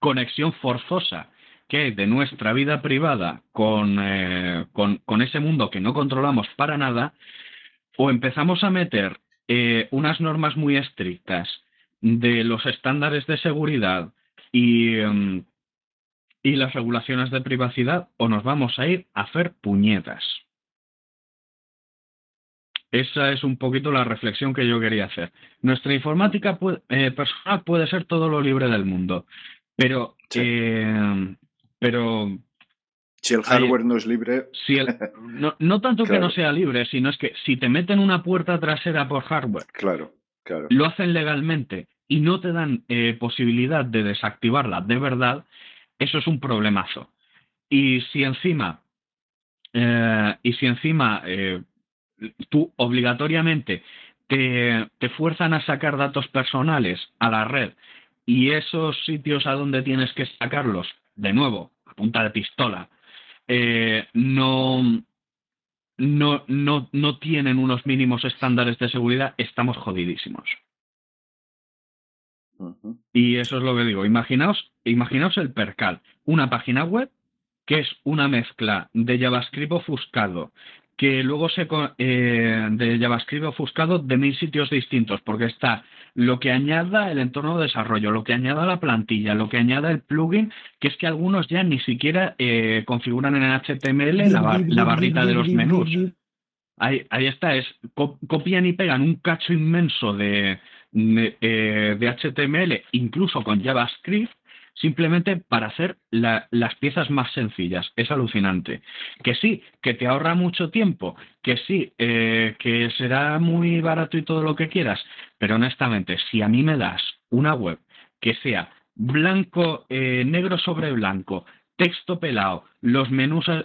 Speaker 6: conexión forzosa que hay de nuestra vida privada con, eh, con, con, ese mundo que no controlamos para nada, o empezamos a meter eh, unas normas muy estrictas de los estándares de seguridad y, em, y las regulaciones de privacidad o nos vamos a ir a hacer puñetas. Esa es un poquito la reflexión que yo quería hacer. Nuestra informática eh, personal puede ser todo lo libre del mundo, pero, eh, pero
Speaker 5: si el hardware no es libre.
Speaker 6: no, tanto que no sea libre, sino es que si te meten una puerta trasera por hardware,
Speaker 5: claro, claro.
Speaker 6: lo hacen legalmente y no te dan eh, posibilidad de desactivarla de verdad, eso es un problemazo. Y si encima, eh, y si encima eh, tú obligatoriamente te, te fuerzan a sacar datos personales a la red y esos sitios a donde tienes que sacarlos, de nuevo, a punta de pistola, eh, no, no, no, no tienen unos mínimos estándares de seguridad, estamos jodidísimos. Y eso es lo que digo. Imaginaos, imaginaos el percal. Una página web que es una mezcla de JavaScript ofuscado, que luego se eh, de JavaScript ofuscado de mil sitios distintos, porque está lo que añada el entorno de desarrollo, lo que añada la plantilla, lo que añada el plugin, que es que algunos ya ni siquiera eh, configuran en HTML la, barrita de los menús. Ahí, ahí está, es copian y pegan un cacho inmenso de, eh, de HTML, incluso con JavaScript, simplemente para hacer las piezas más sencillas. Es alucinante. Que sí, que te ahorra mucho tiempo, que sí, eh, que será muy barato y todo lo que quieras, pero honestamente, si a mí me das una web que sea blanco, eh, negro sobre blanco, texto pelado, los menús... Eh,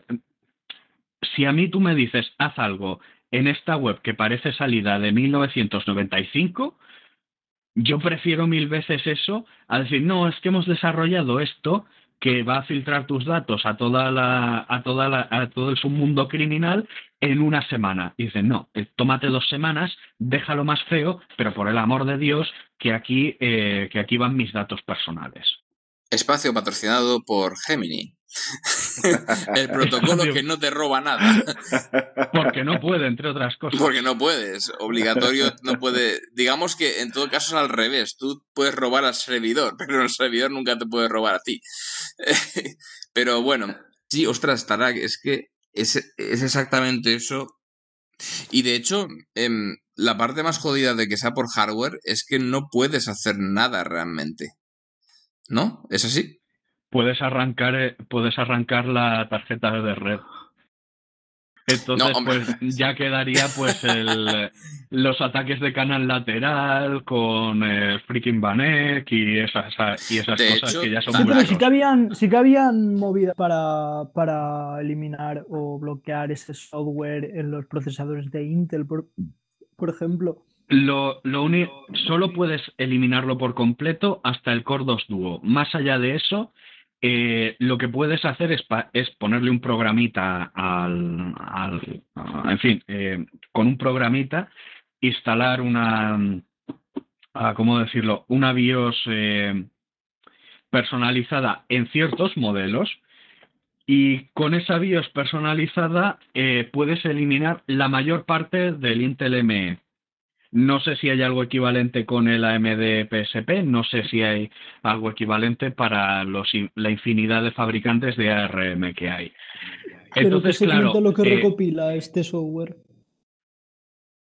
Speaker 6: si a mí tú me dices, haz algo en esta web que parece salida de 1995, yo prefiero mil veces eso a decir, no, es que hemos desarrollado esto que va a filtrar tus datos a toda la, a toda la, a todo el submundo criminal en una semana. Y dicen, no, eh, tómate dos semanas, déjalo más feo, pero por el amor de Dios, que aquí, eh, que aquí van mis datos personales.
Speaker 3: Espacio patrocinado por Gemini. el protocolo que no te roba nada.
Speaker 6: Porque no puede, entre otras cosas.
Speaker 3: Porque no puedes. Obligatorio no puede. Digamos que en todo caso es al revés. Tú puedes robar al servidor, pero el servidor nunca te puede robar a ti. pero bueno, sí, ostras, Tarak, es que es, exactamente eso. Y de hecho, em, la parte más jodida de que sea por hardware es que no puedes hacer nada realmente. ¿No? ¿Es así?
Speaker 6: Puedes arrancar, eh, puedes arrancar la tarjeta de red. Entonces, pues ya quedaría pues el, los ataques de canal lateral con el freaking Banek y esas, y esas cosas que ya son
Speaker 4: sí, pero sí que habían, sí que habían movida para, para eliminar o bloquear ese software en los procesadores de Intel, por, por ejemplo.
Speaker 6: Lo, lo solo puedes eliminarlo por completo hasta el Core 2 Duo. Más allá de eso, eh, lo que puedes hacer es, es ponerle un programita al, en fin, eh, con un programita instalar una, ah, ¿cómo decirlo? Una BIOS eh, personalizada en ciertos modelos y con esa BIOS personalizada puedes eliminar la mayor parte del Intel ME. No sé si hay algo equivalente con el AMD PSP, no sé si hay algo equivalente para los, la infinidad de fabricantes de ARM que hay.
Speaker 4: Entonces, claro, lo que eh, recopila este software?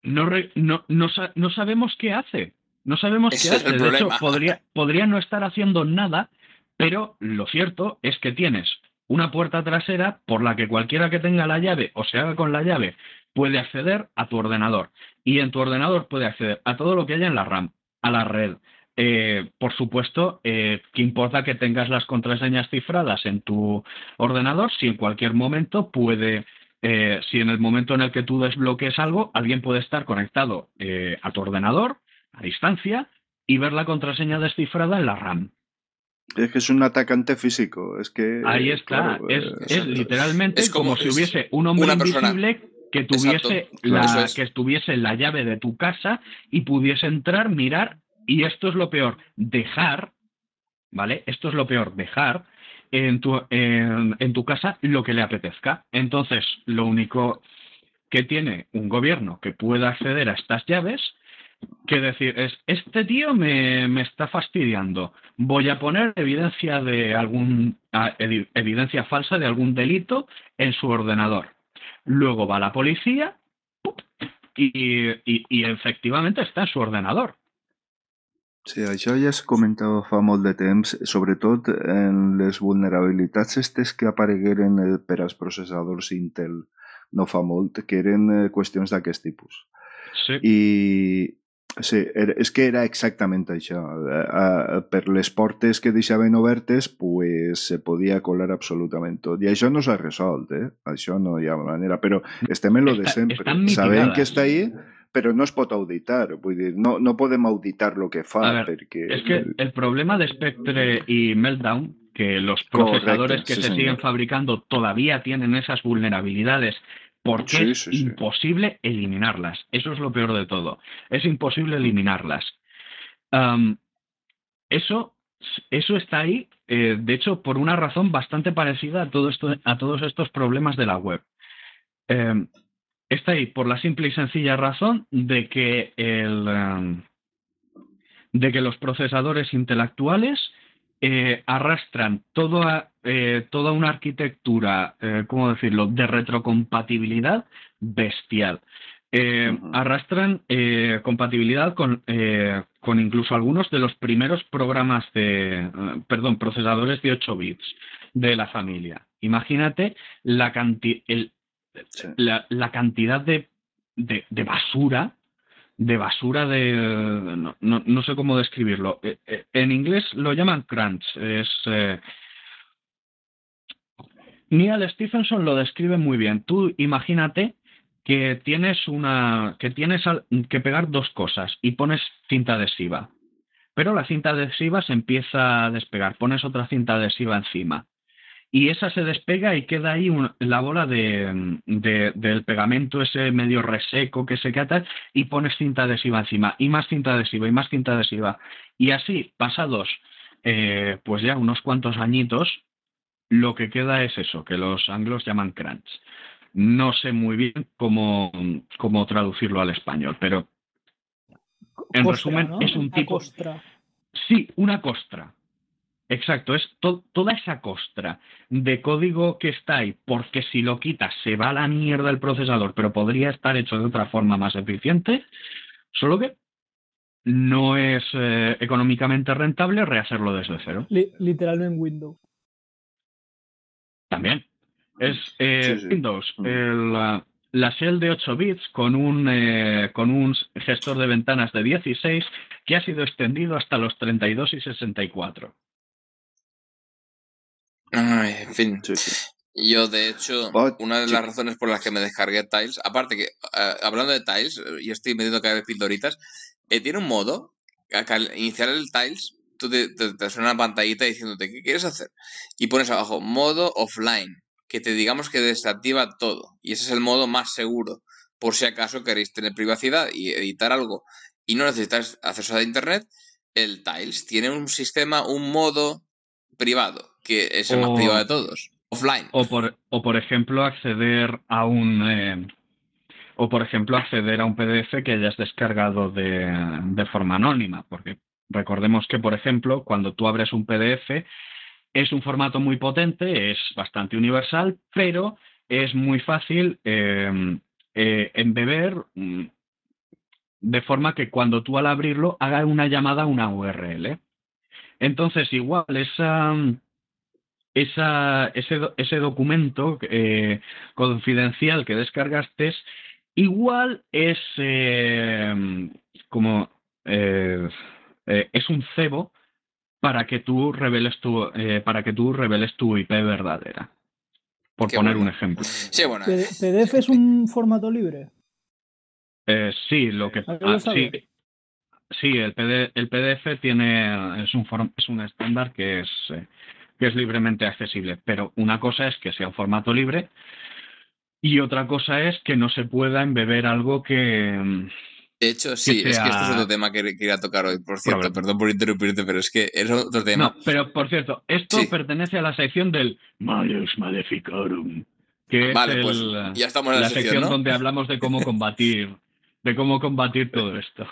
Speaker 6: No, no, no, sabemos qué hace. No sabemos qué hace. De hecho, podría, podría no estar haciendo nada, pero lo cierto es que tienes una puerta trasera por la que cualquiera que tenga la llave o se haga con la llave puede acceder a tu ordenador y en tu ordenador puede acceder a todo lo que haya en la RAM, a la red. Eh, por supuesto, eh, ¿qué importa que tengas las contraseñas cifradas en tu ordenador si en cualquier momento puede, eh, si en el momento en el que tú desbloques algo, alguien puede estar conectado a tu ordenador a distancia y ver la contraseña descifrada en la RAM.
Speaker 5: Es que es un atacante físico, es que...
Speaker 6: Ahí está, es, literalmente como, si hubiese un hombre invisible que tuviese, la, que estuviese la llave de tu casa y pudiese entrar, mirar, y esto es lo peor, dejar, ¿vale? Esto es lo peor, dejar en tu, en, tu casa lo que le apetezca. Entonces, lo único que tiene un gobierno que pueda acceder a estas llaves, que decir es, este tío me, me está fastidiando, voy a poner evidencia de algún, evidencia falsa de algún delito en su ordenador luego va la policía y, y, efectivamente está en su ordenador.
Speaker 5: Sí, això ja has comentat fa molt de temps, sobretot en les vulnerabilitats estes que aparegueren eh, per als processadors Intel no fa molt, que eren eh, qüestions d'aquest tipus.
Speaker 6: Sí.
Speaker 5: I, Sí, és que era exactament això. Per les portes que deixaven obertes, pues, se podia colar absolutament tot. I això no s'ha resolt, eh? Això no hi ha manera. Però estem en lo de sempre. Sabem que està ahí, però no es pot auditar. Vull dir, no, no podem auditar lo que fa.
Speaker 6: A ver, perquè... És que el problema de Spectre i Meltdown que los procesadores Correcto, que sí, se señor. siguen fabricando todavía tienen esas vulnerabilidades porque es imposible eliminarlas. Eso es lo peor de todo. Es imposible eliminarlas. eso, eso está ahí, eh, de hecho, por una razón bastante parecida a, todo esto, a todos estos problemas de la web. Eh, está ahí por la simple y sencilla razón de que, el, eh, de que los procesadores intelectuales arrastran toda, toda una arquitectura, ¿cómo decirlo?, de retrocompatibilidad bestial. Eh, arrastran eh, compatibilidad con, eh, con, incluso algunos de los primeros programas de, perdón, procesadores de 8 bits de la familia. Imagínate la, la, cantidad de, de, basura, de basura de, no, no, sé cómo describirlo. En inglés lo llaman crunch, es... Neil Stephenson lo describe muy bien. Tú imagínate que tienes una que tienes que pegar dos cosas y pones cinta adhesiva. Pero la cinta adhesiva se empieza a despegar, pones otra cinta adhesiva encima. Y esa se despega y queda ahí la bola de, del pegamento ese medio reseco que se queda y pones cinta adhesiva encima y más cinta adhesiva y más cinta adhesiva. Y así, pasados eh, pues ya unos cuantos añitos, lo que queda es eso, que los anglos llaman crunch. No sé muy bien cómo, cómo traducirlo al español, pero en resumen es un tipo...
Speaker 4: Costra.
Speaker 6: Sí, una costra. Exacto, es toda esa costra de código que está ahí, porque si lo quitas se va a la mierda el procesador, pero podría estar hecho de otra forma más eficiente, solo que no es eh, económicamente rentable rehacerlo desde cero.
Speaker 4: literalmente en Windows.
Speaker 6: También, es eh, Windows, mm. la, shell de 8 bits con un, eh, con un gestor de ventanas de 16 que ha sido extendido hasta los 32 y 64.
Speaker 3: Ay, en fin. Yo, de hecho, una de las razones por las que me descargué Tiles, aparte que, eh, hablando de Tiles, y estoy metiendo cada vez pildoritas, tiene un modo, al iniciar el Tiles, tú te, te suena una pantallita diciéndote qué quieres hacer. Y pones abajo modo offline que te digamos que desactiva todo. Y ese es el modo más seguro, por si acaso queréis tener privacidad y editar algo y no necesitáis acceso a Internet. El Tiles tiene un sistema, un modo privado, que es el más privado de todos, offline.
Speaker 6: O por, o por ejemplo, acceder a un... Eh, o por ejemplo, acceder a un PDF que hayas descargado de, de forma anónima, porque recordemos que, por ejemplo, cuando tú abres un PDF, es un formato muy potente, es bastante universal, pero es muy fácil em, eh, embeber mm, de forma que cuando tú al abrirlo haga una llamada a una URL. Entonces, igual, esa, esa, ese, ese, documento eh, confidencial que descargaste, igual es em, como eh, es un cebo para que tú reveles tu, eh, para que tú reveles tu IP verdadera. Por poner un ejemplo.
Speaker 3: Sí, bueno.
Speaker 4: ¿PDF es un formato libre?
Speaker 6: Eh, sí, lo que ah, sí, sí, el, el PDF tiene es un es un estándar que es eh, que es libremente accesible, pero una cosa es que sea un formato libre y otra cosa es que no se pueda embeber algo que
Speaker 3: de hecho, sí, es que esto es otro tema que quería tocar hoy, por cierto, perdón por interrumpirte, pero es que es otro tema. No,
Speaker 6: pero por cierto, esto pertenece a la sección del Malus Maleficarum, que
Speaker 3: vale,
Speaker 6: es
Speaker 3: pues ya estamos en la,
Speaker 6: sección, donde hablamos de cómo combatir, de cómo combatir todo esto.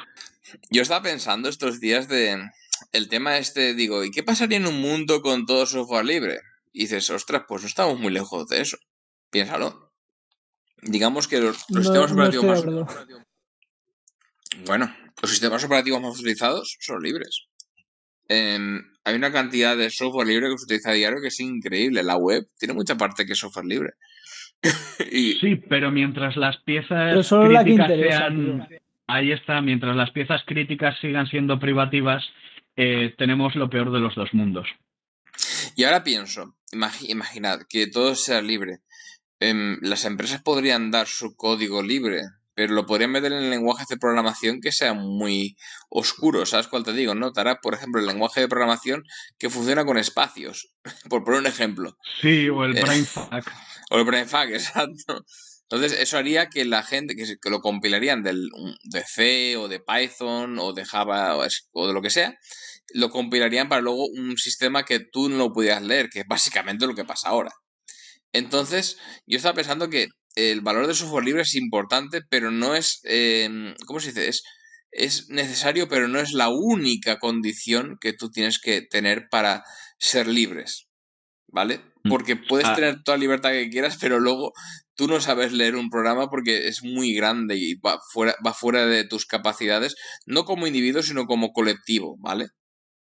Speaker 3: Yo estaba pensando estos días de el tema este, digo, ¿y qué pasaría en un mundo con todo software libre? Y dices, ostras, pues no estamos muy lejos de eso. Piénsalo. Digamos que los, sistemas operativos más, bueno, los sistemas operativos más utilizados son libres. Em, hay una cantidad de software libre que se utiliza a diario que es increíble. La web tiene mucha parte que es software libre.
Speaker 6: Sí, pero mientras las piezas críticas sean... Ahí está, mientras las piezas críticas sigan siendo privativas, eh, tenemos lo peor de los dos mundos.
Speaker 3: Y ahora pienso, imaginad que todo sea libre. Em, las empresas podrían dar su código libre pero lo podrían meter en lenguajes de programación que sean muy oscuros, ¿sabes cuál te digo? ¿No? Dará, por ejemplo, el lenguaje de programación que funciona con espacios, por poner un ejemplo.
Speaker 6: Sí, o el eh, brainfuck.
Speaker 3: o el brainfuck, exacto. Entonces, eso haría que la gente que, lo compilarían del, de C o de Python o de Java o, de lo que sea, lo compilarían para luego un sistema que tú no lo pudieras leer, que es básicamente lo que pasa ahora. Entonces, yo estaba pensando que el valor del software libre es importante, pero no es, eh, ¿cómo se dice? Es, es necesario, pero no es la única condición que tú tienes que tener para ser libres, ¿vale? Mm. Porque puedes ah. tener toda la libertad que quieras, pero luego tú no sabes leer un programa porque es muy grande y va fuera, va fuera de tus capacidades, no como individuo, sino como colectivo, ¿vale?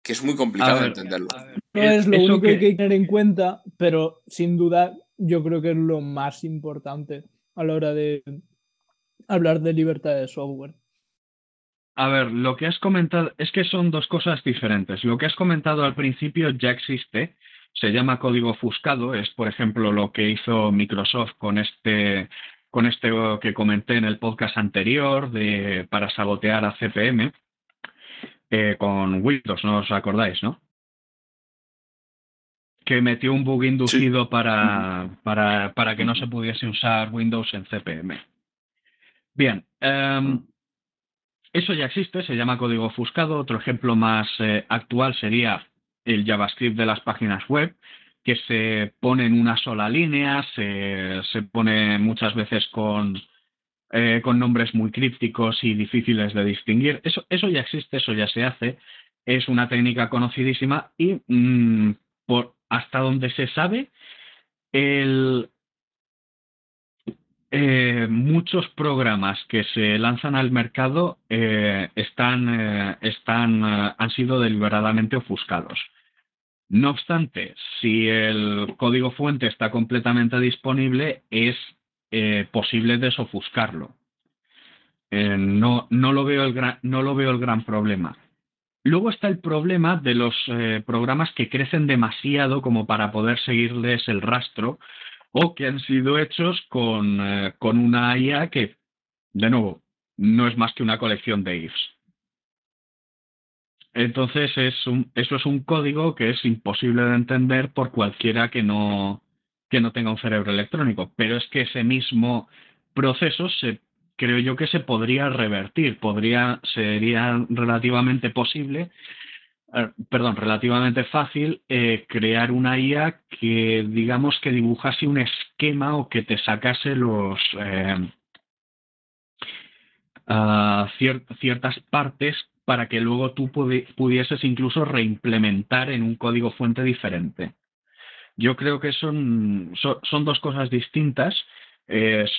Speaker 3: Que es muy complicado de entenderlo.
Speaker 4: No es lo único que... hay que tener en cuenta, pero sin duda yo creo que es lo más importante a la hora de hablar de libertad de software.
Speaker 6: A ver, lo que has comentado es que son dos cosas diferentes. Lo que has comentado al principio ya existe, se llama código ofuscado, es por ejemplo lo que hizo Microsoft con este con este que comenté en el podcast anterior de para sabotear a CPM eh, con Windows, no os acordáis, ¿no? Que metió un bug inducido para, para, para, que no se pudiese usar Windows en CPM. Bien, em, eso ya existe, se llama código ofuscado. Otro ejemplo más eh, actual sería el JavaScript de las páginas web, que se pone en una sola línea, se, pone muchas veces con, eh, con nombres muy crípticos y difíciles de distinguir. Eso, eso ya existe, eso ya se hace. Es una técnica conocidísima y mm, por hasta donde se sabe, eh, muchos programas que se lanzan al mercado eh, están, eh, han sido deliberadamente ofuscados. No obstante, si el código fuente está completamente disponible, es posible desofuscarlo. no lo veo el gran problema. Luego está el problema de los programas que crecen demasiado como para poder seguirles el rastro o que han sido hechos con, eh, con una IA que, de nuevo, no es más que una colección de ifs. Entonces es un, eso es un código que es imposible de entender por cualquiera que no, que no tenga un cerebro electrónico. Pero es que ese mismo proceso se, creo yo que se podría revertir, podría, sería relativamente posible eh, perdón, relativamente fácil eh, crear una IA que digamos que dibujase un esquema o que te sacase los eh, ciertas partes para que luego tú pudieses incluso reimplementar en un código fuente diferente. Yo creo que son, son, dos cosas distintas,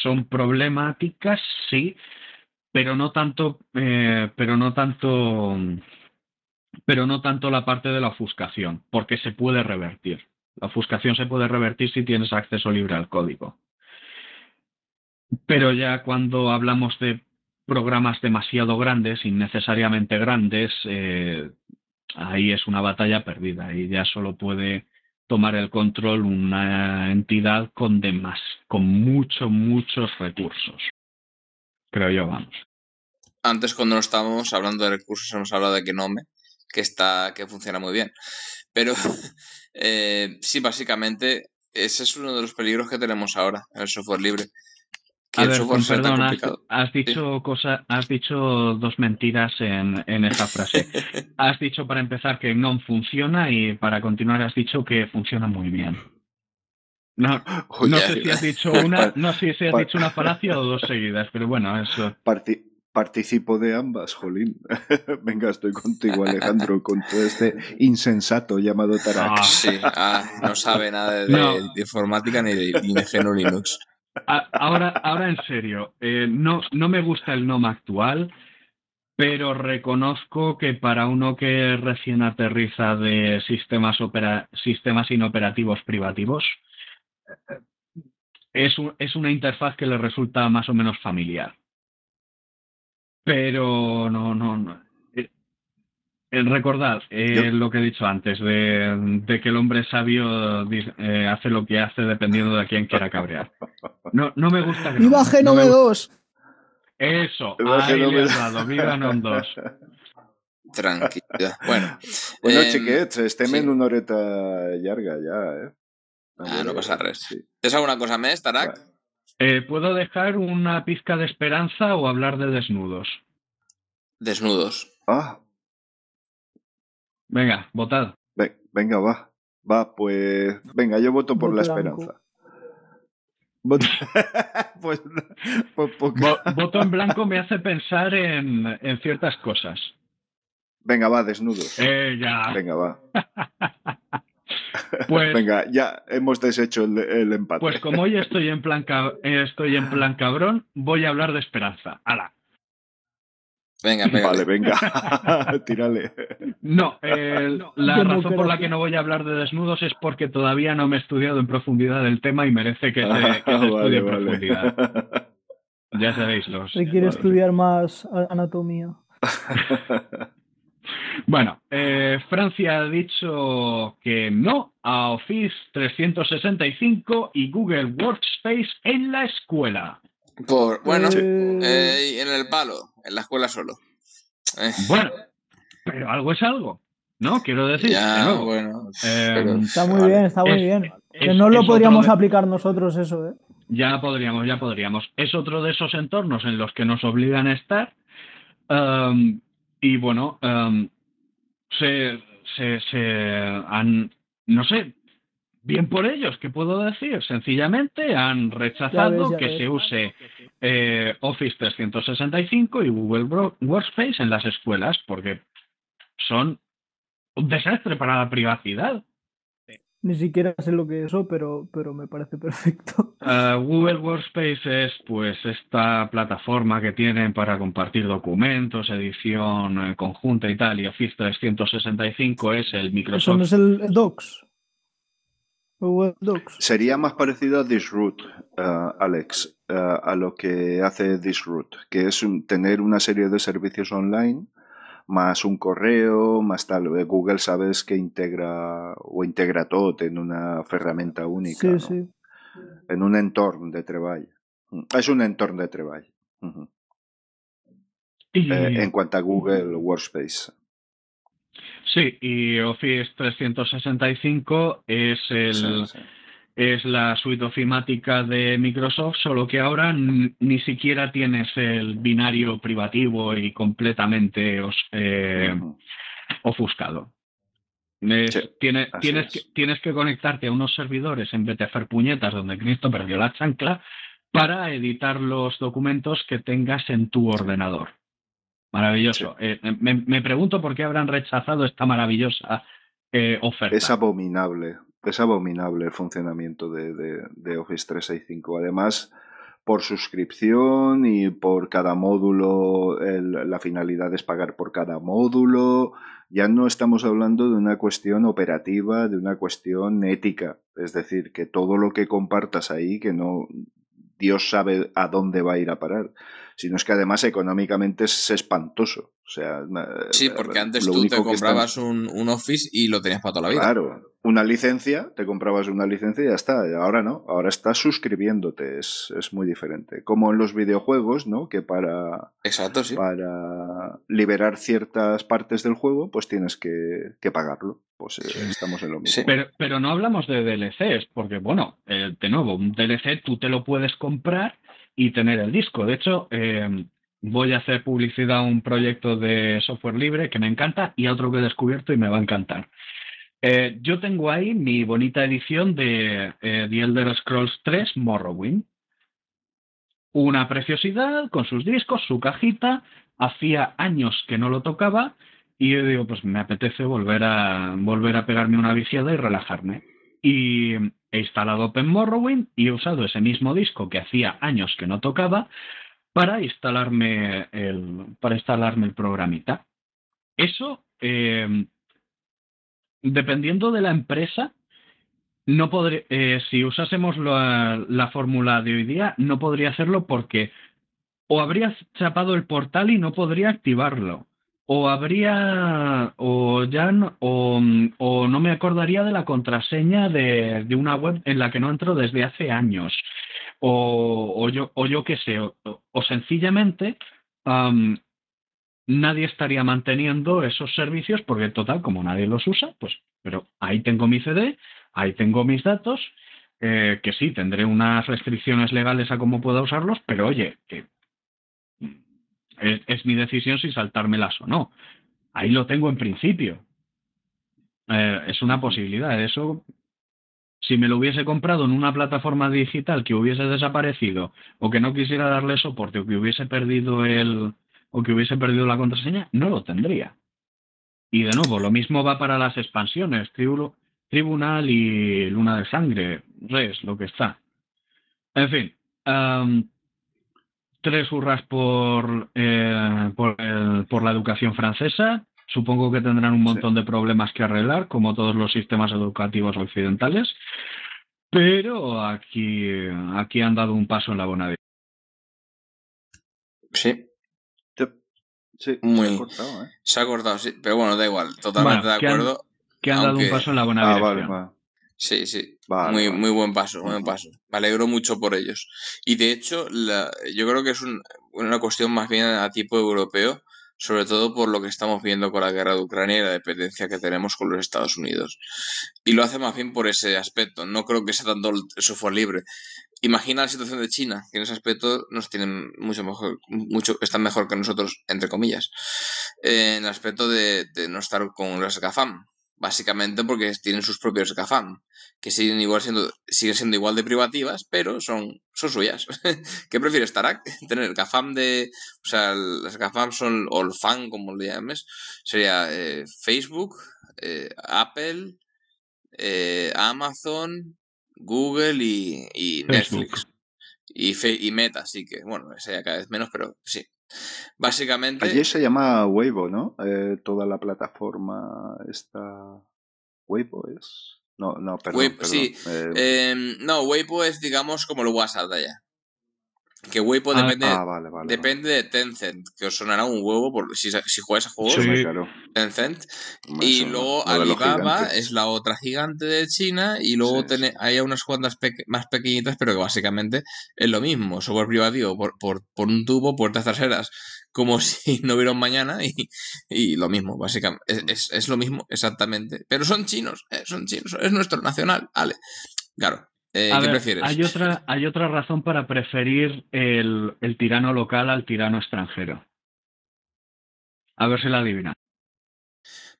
Speaker 6: son problemáticas, sí, pero no tanto, pero no tanto pero no tanto la parte de la ofuscación, porque se puede revertir. La ofuscación se puede revertir si tienes acceso libre al código. Pero ya cuando hablamos de programas demasiado grandes, innecesariamente grandes, eh, ahí es una batalla perdida y ya solo puede tomar el control una entidad con, demás, con muchos, muchos recursos. Creo yo, vamos.
Speaker 3: Antes, cuando no estábamos hablando de recursos, hemos hablado de Genome que, está, que funciona muy bien. Pero eh, sí, básicamente ese es uno de los peligros que tenemos ahora en el software libre.
Speaker 6: Que el software perdón, has, dicho has dicho dos mentiras en, en esa frase. has dicho para empezar que no funciona y para continuar has dicho que funciona muy bien. No, no sé si has dicho una, no sé si has dicho una falacia o dos seguidas, pero bueno, eso
Speaker 5: participo de ambas, Jolín. Venga, estoy contigo, Alejandro, con todo este insensato llamado Tarak.
Speaker 3: Ah, sí, ah, no sabe nada de, informática ni de, ni Linux.
Speaker 6: Ahora, ahora en serio, eh, no, no me gusta el NOM actual, pero reconozco que para uno que recién aterriza de sistemas, opera, sistemas inoperativos privativos, eh, es, es una interfaz que le resulta más o menos familiar. Pero no, no, no. Recordad eh, lo que he dicho antes, de, que el hombre sabio eh, hace lo que hace dependiendo de quién quiera cabrear. No, no me gusta que.
Speaker 4: ¡Viva Genome 2!
Speaker 6: Eso, ahí le he dado, viva Non 2.
Speaker 3: Tranquila. Bueno,
Speaker 5: bueno eh, xiquets, estem en una horeta llarga ja, eh?
Speaker 3: Ah, no passa res. Sí. Tens alguna cosa més, Tarak?
Speaker 6: Eh, ¿Puedo dejar una pizca de esperanza o hablar de desnudos?
Speaker 3: Desnudos.
Speaker 5: Ah,
Speaker 6: Venga, votad.
Speaker 5: ve- venga, va. Va, pues. Venga, yo voto por la
Speaker 4: Voto
Speaker 5: esperanza. Voto- pues, pues poca-
Speaker 6: voto en blanco me hace pensar en, en ciertas cosas.
Speaker 5: Venga, va, desnudos.
Speaker 6: Eh, ya.
Speaker 5: Venga, va.
Speaker 6: Pues,
Speaker 5: Venga, ya hemos deshecho el, el empate.
Speaker 6: pues como hoy estoy en plan ca- estoy en plan cabrón, voy a hablar de esperanza. ¡Hala!
Speaker 3: Venga, venga.
Speaker 5: Vale, venga. Tírale.
Speaker 6: No, eh, la razón por la que no voy a hablar de desnudos es porque todavía no me he estudiado en profundidad el tema y merece que se, que se estudie
Speaker 5: vale,
Speaker 6: en
Speaker 5: vale.
Speaker 6: profundidad. Ya sabéis los.
Speaker 4: Requiere
Speaker 5: Vale.
Speaker 4: estudiar más anatomía.
Speaker 6: Bueno, eh, Francia ha dicho que no a Office 365 y Google Workspace en la escuela.
Speaker 3: Por, bueno,
Speaker 4: Eh,
Speaker 3: eh, en el palo, en la escuela solo. Eh,
Speaker 6: Bueno, pero algo es algo, ¿no? Quiero decir, de
Speaker 3: ya, bueno.
Speaker 6: eh,
Speaker 3: pero-
Speaker 4: Está muy
Speaker 3: vale.
Speaker 4: bien, está muy
Speaker 6: Es-
Speaker 4: bien.
Speaker 6: es-
Speaker 4: Que no lo podríamos
Speaker 6: de-
Speaker 4: aplicar nosotros eso, ¿eh?
Speaker 6: Ya podríamos, ya podríamos. Es otro de esos entornos en los que nos obligan a estar. um, y bueno, um, se, se, se han, no sé, bien por ellos, ¿qué puedo decir? Sencillamente han rechazado
Speaker 4: ves,
Speaker 6: que
Speaker 4: ves.
Speaker 6: se use eh, Office 365 y Google Workspace en las escuelas, porque son un desastre para la privacidad.
Speaker 4: Ni siquiera sé lo que es eso, pero, pero me parece perfecto.
Speaker 6: Uh, Google Workspace es pues esta plataforma que tienen para compartir documentos, edición eh, conjunta y tal, y Office 365 es el
Speaker 4: Eso
Speaker 6: Microsoft.
Speaker 4: no es el Docs. Google Docs.
Speaker 5: Sería más parecido a Disroot, eh, Alex, eh, a lo que hace Disroot, que es un- tener una serie de servicios online más un correo, más tal. Eh, Google sabes que integra o integra todo en una herramienta única,
Speaker 4: Sí,
Speaker 5: ¿no?
Speaker 4: sí.
Speaker 5: en un entorn de treball. Mm, És un entorn de.
Speaker 6: Y,
Speaker 5: Eh, en cuanto a Google Workspace.
Speaker 6: Sí, y Office 365 es el
Speaker 5: Sí, sí.
Speaker 6: es la suite ofimática de Microsoft, solo que ahora ni siquiera tienes el binario privativo y completamente os- eh, ofuscado. Es-
Speaker 5: Sí,
Speaker 6: tiene-
Speaker 5: así
Speaker 6: tienes,
Speaker 5: es.
Speaker 6: que, tienes que conectarte a unos servidores en vez de hacer puñetas donde Cristo perdió la chancla para editar los documentos que tengas en tu ordenador. Maravilloso. Eh, me, me pregunto por qué habrán rechazado esta maravillosa eh, oferta.
Speaker 5: Es abominable, es abominable el funcionamiento de, de- de Office 365. Además, por suscripción y por cada módulo, el- la finalidad es pagar por cada módulo. Ya no estamos hablando de una cuestión operativa, de una cuestión ética. Es decir, que todo lo que compartas ahí, que no Dios sabe a dónde va a ir a parar. Sino es que además económicamente es espantoso. O sea,
Speaker 3: Sí, porque antes tú te
Speaker 5: están-
Speaker 3: comprabas un, un Office y lo tenías para toda la vida.
Speaker 5: Claro, una licencia, te comprabas una licencia y ya está. Ahora no, ahora estás suscribiéndote, es, es muy diferente. Como en los videojuegos, ¿no? Que para,
Speaker 3: Exacto, sí.
Speaker 5: para liberar ciertas partes del juego, pues tienes que, que pagarlo. Pues eh, estamos en lo mismo.
Speaker 3: Sí.
Speaker 6: Pero, pero no hablamos de DLCs, porque bueno, eh, de nuevo, un DLC tú te lo puedes comprar y tener el disco. De hecho, eh, voy a hacer publicidad a un proyecto de software libre que me encanta y a otro que he descubierto y me va a encantar. Eh, yo tengo ahí mi bonita edición de eh, The Elder Scrolls 3 Morrowind. Una preciosidad con sus discos, su cajita. Hacía años que no lo tocaba y yo digo, pues me apetece volver a volver a pegarme una viciada y relajarme. Y he instalado Open Morrowind y he usado ese mismo disco que hacía años que no tocaba para instalarme el para instalarme el programita. Eso eh, dependiendo de la empresa no podré, eh, si usásemos la, la fórmula de hoy día, no podría hacerlo porque o habría chapado el portal y no podría activarlo, o habría, o ya no, o, o no me acordaría de la contraseña de, de una web en la que no entro desde hace años, o, o yo, o yo qué sé, o, o sencillamente am, nadie estaría manteniendo esos servicios porque total, como nadie los usa, pues, pero ahí tengo mi CD, ahí tengo mis datos, eh, que sí, tendré unas restricciones legales a cómo pueda usarlos, pero oye, que es, es, mi decisión si saltármelas o no. Ahí lo tengo en principio. Eh, es una posibilidad. Eso, si me lo hubiese comprado en una plataforma digital que hubiese desaparecido o que no quisiera darle soporte o que hubiese perdido el o que hubiese perdido la contraseña, no lo tendría. Y de nuevo, lo mismo va para las expansiones, Tribunal y Luna de Sangre, Res, lo que está. En fin, um, tres hurras por, eh, por, el, por, la educación francesa. Supongo que tendrán un montón sí. de problemas que arreglar, como todos los sistemas educativos occidentales. Pero aquí, aquí han dado un paso en la buena dirección.
Speaker 3: Sí.
Speaker 5: Sí,
Speaker 3: Muy.
Speaker 5: se ha cortado, ¿eh?
Speaker 3: Se ha cortado, sí. Pero bueno, da igual. Totalmente
Speaker 6: Bueno,
Speaker 3: de
Speaker 6: que han-
Speaker 3: acuerdo.
Speaker 6: Que han dado un paso en la buena
Speaker 5: Ah,
Speaker 6: dirección.
Speaker 5: vale, vale.
Speaker 3: Sí, sí.
Speaker 5: Vale,
Speaker 3: muy,
Speaker 5: vale.
Speaker 3: muy buen paso, muy buen paso. Me alegro mucho por ellos. Y de hecho, la, yo creo que es un- una cuestión más bien a tipo europeo, sobre todo por lo que estamos viendo con la guerra de Ucrania y la dependencia que tenemos con los Estados Unidos. Y lo hace más bien por ese aspecto. No creo que sea tanto el software libre. Imagina la situación de China, que en ese aspecto nos tienen mucho mejor, mucho, están mejor que nosotros, entre comillas, en el aspecto de, de no estar con las GAFAM. Básicamente porque tienen sus propios GAFAM, que siguen igual siendo, siguen siendo igual de privativas, pero son, son suyas. ¿Qué prefieres, Tarak? Tener GAFAM de. O sea, las GAFAM son, o el FAN, como le llames, sería eh, Facebook, eh, Apple, eh, Amazon, Google y. Netflix. Y, Fe- y Meta, así que, bueno, ese ya cada vez menos, pero sí. Básicamente.
Speaker 5: Allí se llama Weibo, ¿no? Eh, toda la plataforma está... ¿Weibo es? No, no, perdón.
Speaker 3: Weibo,
Speaker 5: perdón.
Speaker 3: sí.
Speaker 5: Eh,
Speaker 3: Em, no, Weibo es, digamos, como el WhatsApp de allá. Que Weibo
Speaker 6: Ah,
Speaker 3: depende,
Speaker 5: ah, vale, vale.
Speaker 3: depende de Tencent, que os sonará un huevo por, si, si jugáis a juegos.
Speaker 6: Sí.
Speaker 5: claro.
Speaker 3: Tencent.
Speaker 5: Me
Speaker 3: Y
Speaker 5: suena.
Speaker 3: luego Alibaba es la otra gigante de China. Y luego
Speaker 5: Sí,
Speaker 3: tene-
Speaker 5: sí.
Speaker 3: hay unas cuantas más pequeñitas, pero que básicamente es lo mismo. Software privativo por, por, por un tubo, puertas traseras, como si no hubiera un mañana. Y, y lo mismo, básicamente. Es, es, es lo mismo, exactamente. Pero son chinos, eh, son chinos. Es nuestro nacional. Vale. Claro. Eh,
Speaker 6: A
Speaker 3: ¿Qué
Speaker 6: ver,
Speaker 3: prefieres?
Speaker 6: Hay otra, hay otra razón para preferir el, el tirano local al tirano extranjero. A ver si la adivina.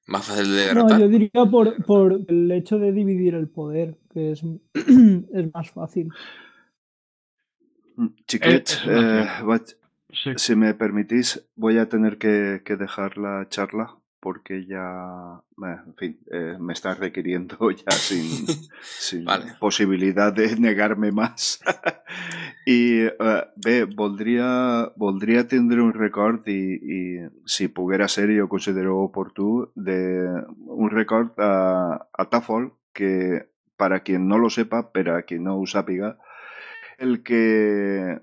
Speaker 3: Más fácil de
Speaker 4: No,
Speaker 3: derrotar.
Speaker 4: yo diría por, por el hecho de dividir el poder, que es, es más fácil.
Speaker 6: Una
Speaker 5: eh,
Speaker 6: Sí.
Speaker 5: si me permitís, voy a tener que, que dejar la charla porque ya, en fin, eh, me está requiriendo ya sin, sin
Speaker 3: Vale.
Speaker 5: possibilitat de negar-me más. I eh, bé, voldria, voldria tindre un record i, i si poguera ser, jo considero oportú, de un record a, a Tafol, que para quien no lo sepa, para quien no ho sàpiga, el que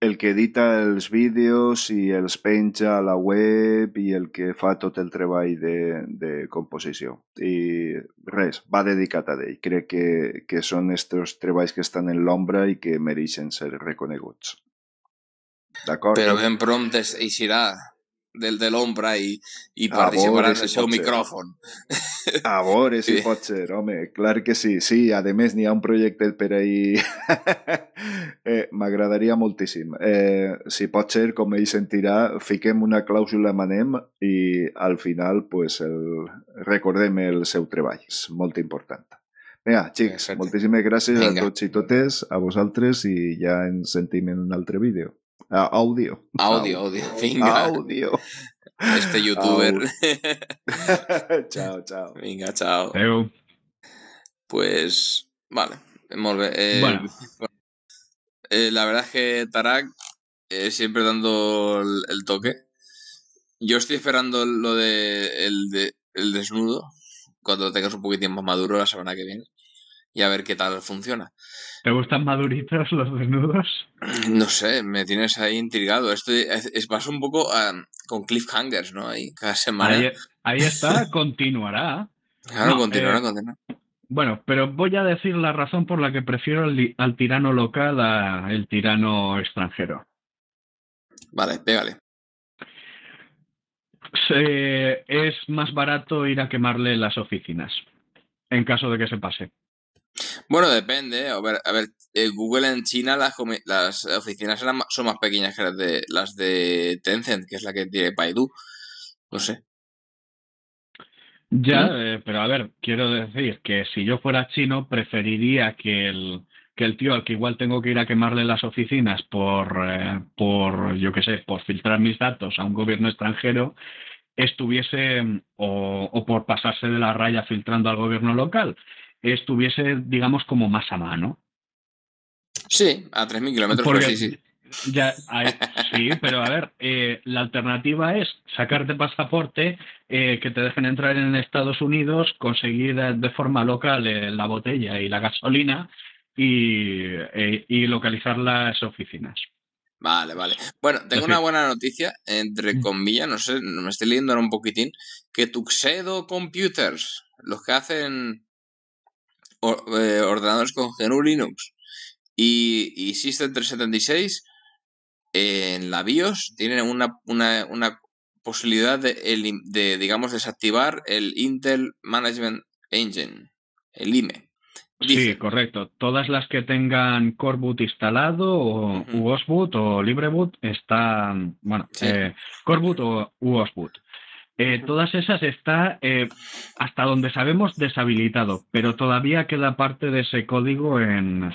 Speaker 5: el que edita els vídeos i els penja a la web i el que fa tot el treball de, de composició. I res, va dedicat a ell. Crec que, que són estos treballs que estan en l'ombra i que mereixen ser reconeguts. D'acord?
Speaker 3: Però ben prompte es- eixirà del de l'ombra i, i participarà en el seu micròfon.
Speaker 5: A veure si
Speaker 3: Sí.
Speaker 5: pot ser, home, clar que sí. Sí, a més n'hi ha un projecte per ahí. eh, M'agradaria moltíssim. Eh, si pot ser, com ell sentirà, fiquem una clàusula manem i al final pues, el, recordem el seu treball. És molt important. Vinga, xics, moltíssimes gràcies
Speaker 3: Vinga.
Speaker 5: a tots i totes, a vosaltres, i ja ens sentim en un altre vídeo. Àudio.
Speaker 3: Àudio, àudio. Vinga,
Speaker 5: Àudio.
Speaker 3: este youtuber.
Speaker 5: ciao, ciao.
Speaker 3: Vinga, chao.
Speaker 6: Adeu.
Speaker 3: Pues, vale, molt bé. Eh,
Speaker 6: Bueno.
Speaker 3: eh, la verdad es que Tarak eh, siempre dando el, el toque. Yo estoy esperando lo de el, de el desnudo cuando lo tengas un poquitín más maduro la semana que viene y a ver qué tal funciona.
Speaker 6: ¿Te gustan maduritos los desnudos?
Speaker 3: No sé, me tienes ahí intrigado. Esto es, es- vas un poco con cliffhangers, ¿no? Ahí cada semana.
Speaker 6: Ahí, ahí está, continuará.
Speaker 3: claro,
Speaker 6: no,
Speaker 3: continuará,
Speaker 6: eh,
Speaker 3: continuará.
Speaker 6: Bueno, pero voy a decir la razón por la que prefiero al, tirano local al tirano extranjero.
Speaker 3: Vale, pégale.
Speaker 6: Se- es más barato ir a quemarle las oficinas, en caso de que se pase.
Speaker 3: Bueno, depende. A ver, a ver eh, Google en China las, las oficinas son más pequeñas que las de, las de Tencent, que es la que tiene Baidu. No sé.
Speaker 6: Ya, eh, pero a ver, quiero decir que si yo fuera chino, preferiría que el, que el tío al que igual tengo que ir a quemarle las oficinas por, eh, por yo qué sé, por filtrar mis datos a un gobierno extranjero, estuviese, o, o por pasarse de la raya filtrando al gobierno local, estuviese, digamos, como más a mano.
Speaker 3: Sí, a 3.000 kilómetros, pues sí, sí.
Speaker 6: Ya, sí, pero a ver, eh, la alternativa es sacarte pasaporte, eh, que te dejen entrar en Estados Unidos, conseguir de forma local eh, la botella y la gasolina y, y, localizar las oficinas.
Speaker 3: Vale, vale. Bueno, tengo una buena noticia, entre comillas, no sé, me estoy leyendo ahora un poquitín, que Tuxedo Computers, los que hacen ordenadores con GNU Linux y, y System 376, en la BIOS tienen una, una, una posibilidad de, de, digamos, desactivar el Intel Management Engine, el IME.
Speaker 6: Sí, correcto. Todas las que tengan Core Boot instalado o UOSBoot o LibreBoot están, bueno, eh, Core Boot o UOSBoot. Eh, todas esas está, eh, hasta donde sabemos, deshabilitado, pero todavía queda parte de ese código en,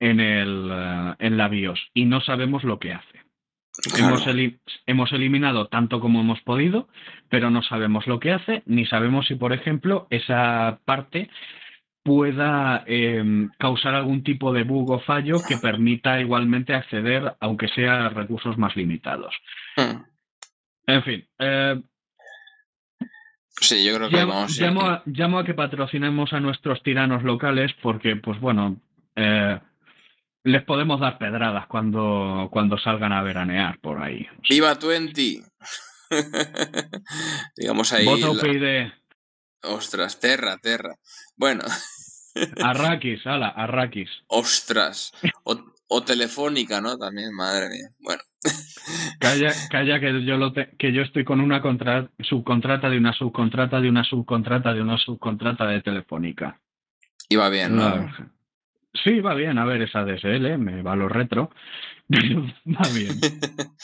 Speaker 6: en, el, eh, en la BIOS y no sabemos lo que hace. Hemos, hemos, eliminado tanto como hemos podido, pero no sabemos lo que hace, ni sabemos si, por ejemplo, esa parte pueda em, causar algún tipo de bug o fallo que permita igualmente acceder, aunque sea a recursos más limitados. Hmm. En fin. Eh,
Speaker 3: sí, yo creo que
Speaker 6: llamo, vamos llamo, a, llamo a que patrocinemos a nuestros tiranos locales porque, pues bueno, eh, les podemos dar pedradas cuando, cuando salgan a veranear por ahí.
Speaker 3: ¡Viva 20! Digamos ahí.
Speaker 6: Voto la...
Speaker 3: Ostras, terra, terra. Bueno.
Speaker 6: Arrakis, ala, Arrakis.
Speaker 3: Ostras. O, telefónica, ¿no? También, madre mía. Bueno.
Speaker 6: Calla, calla que yo lo que yo estoy con una subcontrata de una subcontrata de una subcontrata de una subcontrata de telefónica.
Speaker 3: Iba bien, ¿no?
Speaker 6: Sí, va bien, a ver, esa DSL, me va lo retro, va bien.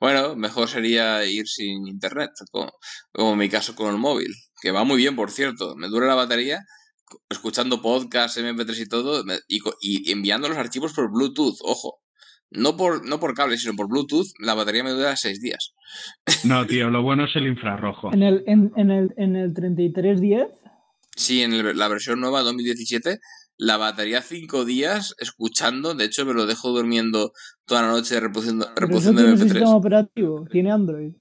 Speaker 3: bueno, mejor sería ir sin internet, como, en mi caso con el móvil, que va muy bien, por cierto, me dura la batería escuchando podcasts, MP3 y todo, y, enviando los archivos por Bluetooth, ojo. No por, no por cable, sino por Bluetooth, la batería me dura seis días.
Speaker 6: No, tío, lo bueno es el infrarrojo.
Speaker 4: ¿En el, en, en el, en el 3310?
Speaker 3: Sí, en la versión nueva 2017 la batería cinco días escuchando. De hecho, me lo dejo durmiendo toda la noche reproduciendo, reproduciendo
Speaker 4: MP3. ¿Tiene sistema operativo? ¿Tiene Android?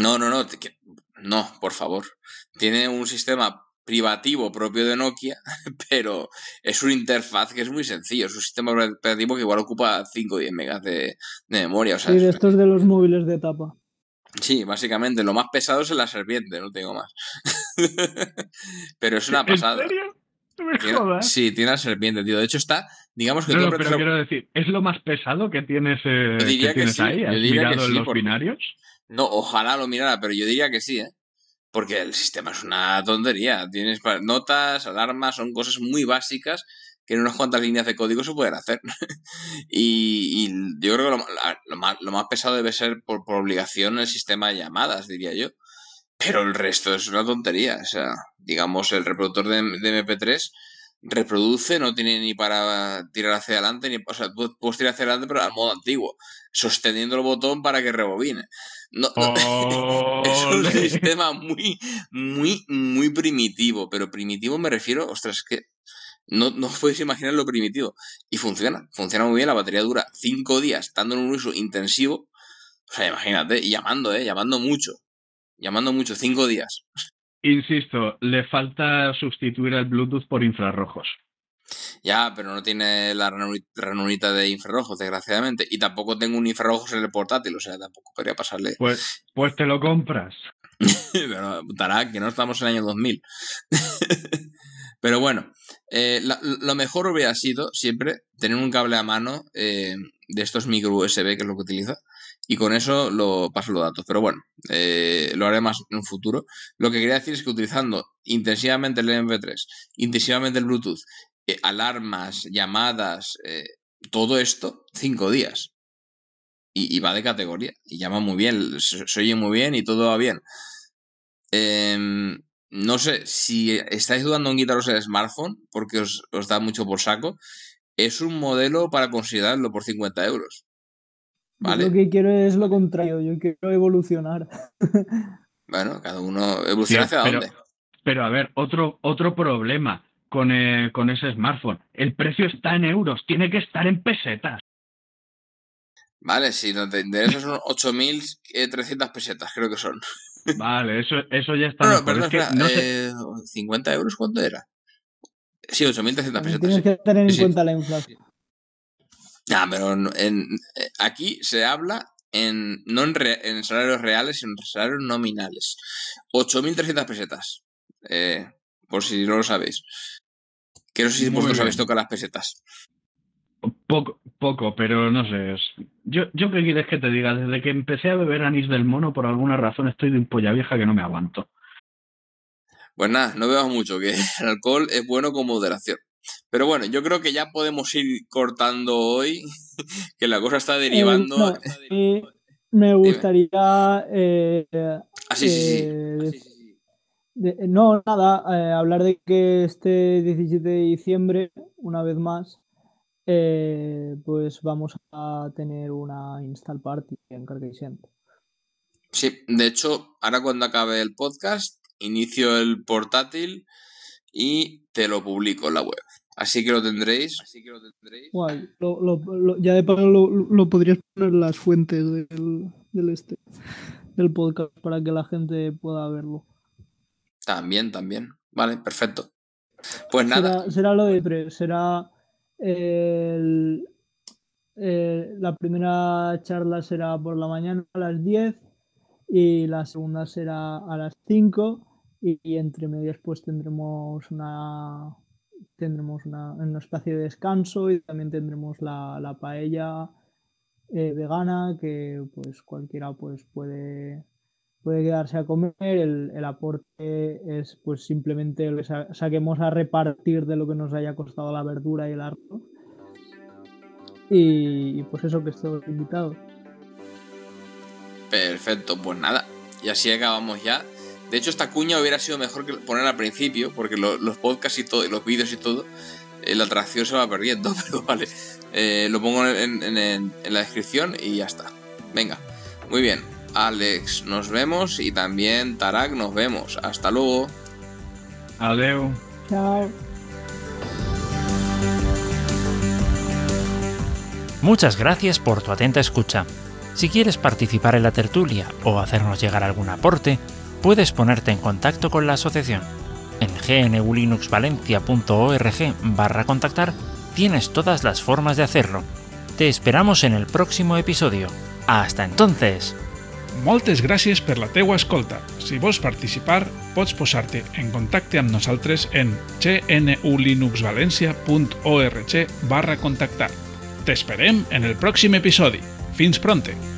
Speaker 3: No, no, no. No, por favor. Tiene un sistema privativo propio de Nokia, pero es una interfaz que es muy sencillo. Es un sistema operativo que igual ocupa 5 o 10 megas de, memoria. O sea,
Speaker 4: sí, de estos de los móviles de tapa.
Speaker 3: Sí, básicamente. Lo más pesado es la serpiente, no tengo más. pero es una pasada.
Speaker 6: ¿En serio? me
Speaker 3: Sí, tiene la serpiente, tío. De hecho, está, digamos que.
Speaker 6: No, pero quiero decir, ¿es lo más pesado que tienes, eh,
Speaker 3: diría que, sí.
Speaker 6: ahí? ¿Has mirado los binarios?
Speaker 3: No, ojalá lo mirara, pero yo diría que sí, ¿eh? Porque el sistema es una tontería. Tienes notas, alarmas, son cosas muy básicas que en unas cuantas líneas de código se pueden hacer. y, yo creo que lo, más, lo, más, pesado debe ser por, obligación el sistema de llamadas, diría yo. Pero el resto es una tontería. O sea, digamos, el reproductor de, MP3 reproduce, no tiene ni para tirar hacia adelante, ni, o sea, puedes tirar hacia adelante, pero al modo antiguo, sosteniendo el botón para que rebobine. No, es un sistema muy, muy, muy primitivo, pero primitivo me refiero, ostras, es que no, no podéis imaginar lo primitivo. Y funciona, funciona muy bien, la batería dura cinco días, estando en un uso intensivo. O sea, imagínate, y llamando, ¿eh? Llamando mucho. Llamando mucho, cinco días.
Speaker 6: Insisto, le falta sustituir el Bluetooth por infrarrojos.
Speaker 3: Ya, pero no tiene la ranurita de infrarrojos, desgraciadamente. Y tampoco tengo un infrarrojos en el portátil, o sea, tampoco podría pasarle.
Speaker 6: Pues, pues te lo compras.
Speaker 3: pero dará que no estamos en el año 2000. pero bueno, eh, lo mejor hubiera sido siempre tener un cable a mano eh, de estos micro USB, que es lo que utiliza, y con eso lo paso los datos. Pero bueno, eh, lo haré más en un futuro. Lo que quería decir es que utilizando intensivamente el MP3, intensivamente el Bluetooth eh, alarmas, llamadas, eh, todo esto, cinco días. Y, y, va de categoría. Y llama muy bien, se, se oye muy bien y todo va bien. Eh, no sé, si estáis dudando en quitaros el smartphone, porque os, os, da mucho por saco, es un modelo para considerarlo por 50 euros. ¿Vale?
Speaker 4: Yo lo que quiero es lo contrario, yo quiero evolucionar.
Speaker 3: Bueno, cada uno evoluciona
Speaker 6: Sí,
Speaker 3: hacia
Speaker 6: pero-
Speaker 3: dónde.
Speaker 6: Pero a ver, otro, otro problema con, eh, con ese smartphone. El precio está en euros, tiene que estar en pesetas.
Speaker 3: Vale, si no te interesa son 8.300 pesetas, creo que son.
Speaker 6: Vale, eso, eso ya está
Speaker 3: No, no, perdón,
Speaker 6: Es que
Speaker 3: espera,
Speaker 6: no sé-
Speaker 3: eh, ¿50 euros cuánto era? Sí, 8.300
Speaker 4: También
Speaker 3: pesetas.
Speaker 4: tienes
Speaker 3: sí.
Speaker 4: que tener en
Speaker 3: Sí, sí.
Speaker 4: cuenta la inflación.
Speaker 3: Ah, pero en, eh, aquí se habla en, no en, re- en salarios reales, sino en salarios nominales. 8.300 pesetas. Eh, por si no lo sabéis. Que no sé si
Speaker 6: Muy
Speaker 3: vosotros
Speaker 6: bien.
Speaker 3: habéis tocado las pesetas.
Speaker 6: Poco, poco, pero no sé. es- Yo, yo qué quieres que te diga, desde que empecé a beber anís del mono, por alguna razón estoy de un polla vieja que no me aguanto.
Speaker 3: Pues nada, no bebas mucho, que el alcohol es bueno con moderación. Pero bueno, yo creo que ya podemos ir cortando hoy, que la cosa está derivando.
Speaker 4: no, Y me gustaría eh,
Speaker 3: Ah, sí, sí, sí.
Speaker 4: eh, de- no, nada, eh, hablar de que este 17 de diciembre, una vez más, eh, pues vamos a tener una install party en Carcassonne.
Speaker 3: Sí, de hecho, ahora cuando acabe el podcast, inicio el portátil y te lo publico en la web. Así que lo tendréis. Así que lo tendréis.
Speaker 4: Guay, lo- lo- lo- ya de paso lo, lo podrías poner en las fuentes del, del este del podcast para que la gente pueda verlo.
Speaker 3: También, también. Vale, perfecto. Pues nada,
Speaker 4: Será, lo de pre, será el- eh, la primera charla será por la mañana a las 10 y la segunda será a las 5 y, y entre medias pues tendremos una tendremos una, un espacio de descanso y también tendremos la, la paella eh, vegana que pues cualquiera pues puede puede quedarse a comer el, el aporte es pues simplemente lo que sa- saquemos a repartir de lo que nos haya costado la verdura y el arroz y, pues eso que estoy invitado
Speaker 3: perfecto. Pues nada. Y así acabamos ya. De hecho, esta cuña hubiera sido mejor que poner al principio, porque lo- los podcasts y todo, los vídeos y todo, eh, la atracción se va perdiendo. Pero vale, Eh, lo pongo en- en la descripción y ya está. Venga, muy bien. Alex, nos vemos y también Tarak, nos vemos. Hasta luego.
Speaker 6: Adeu.
Speaker 4: chao
Speaker 1: Muchas gracias por tu atenta escucha. Si quieres participar en la tertulia o hacernos llegar algún aporte, puedes ponerte en contacto con la asociación. En gnulinuxvalencia.org barra contactar tienes todas las formas de hacerlo. Te esperamos en el próximo episodio. Hasta entonces.
Speaker 2: Moltes gràcies per la teua escolta. Si vols participar, pots posar-te en contacte amb nosaltres en gnulinuxvalencia.org barra contactar. T'esperem en el pròxim episodi. Fins pronte!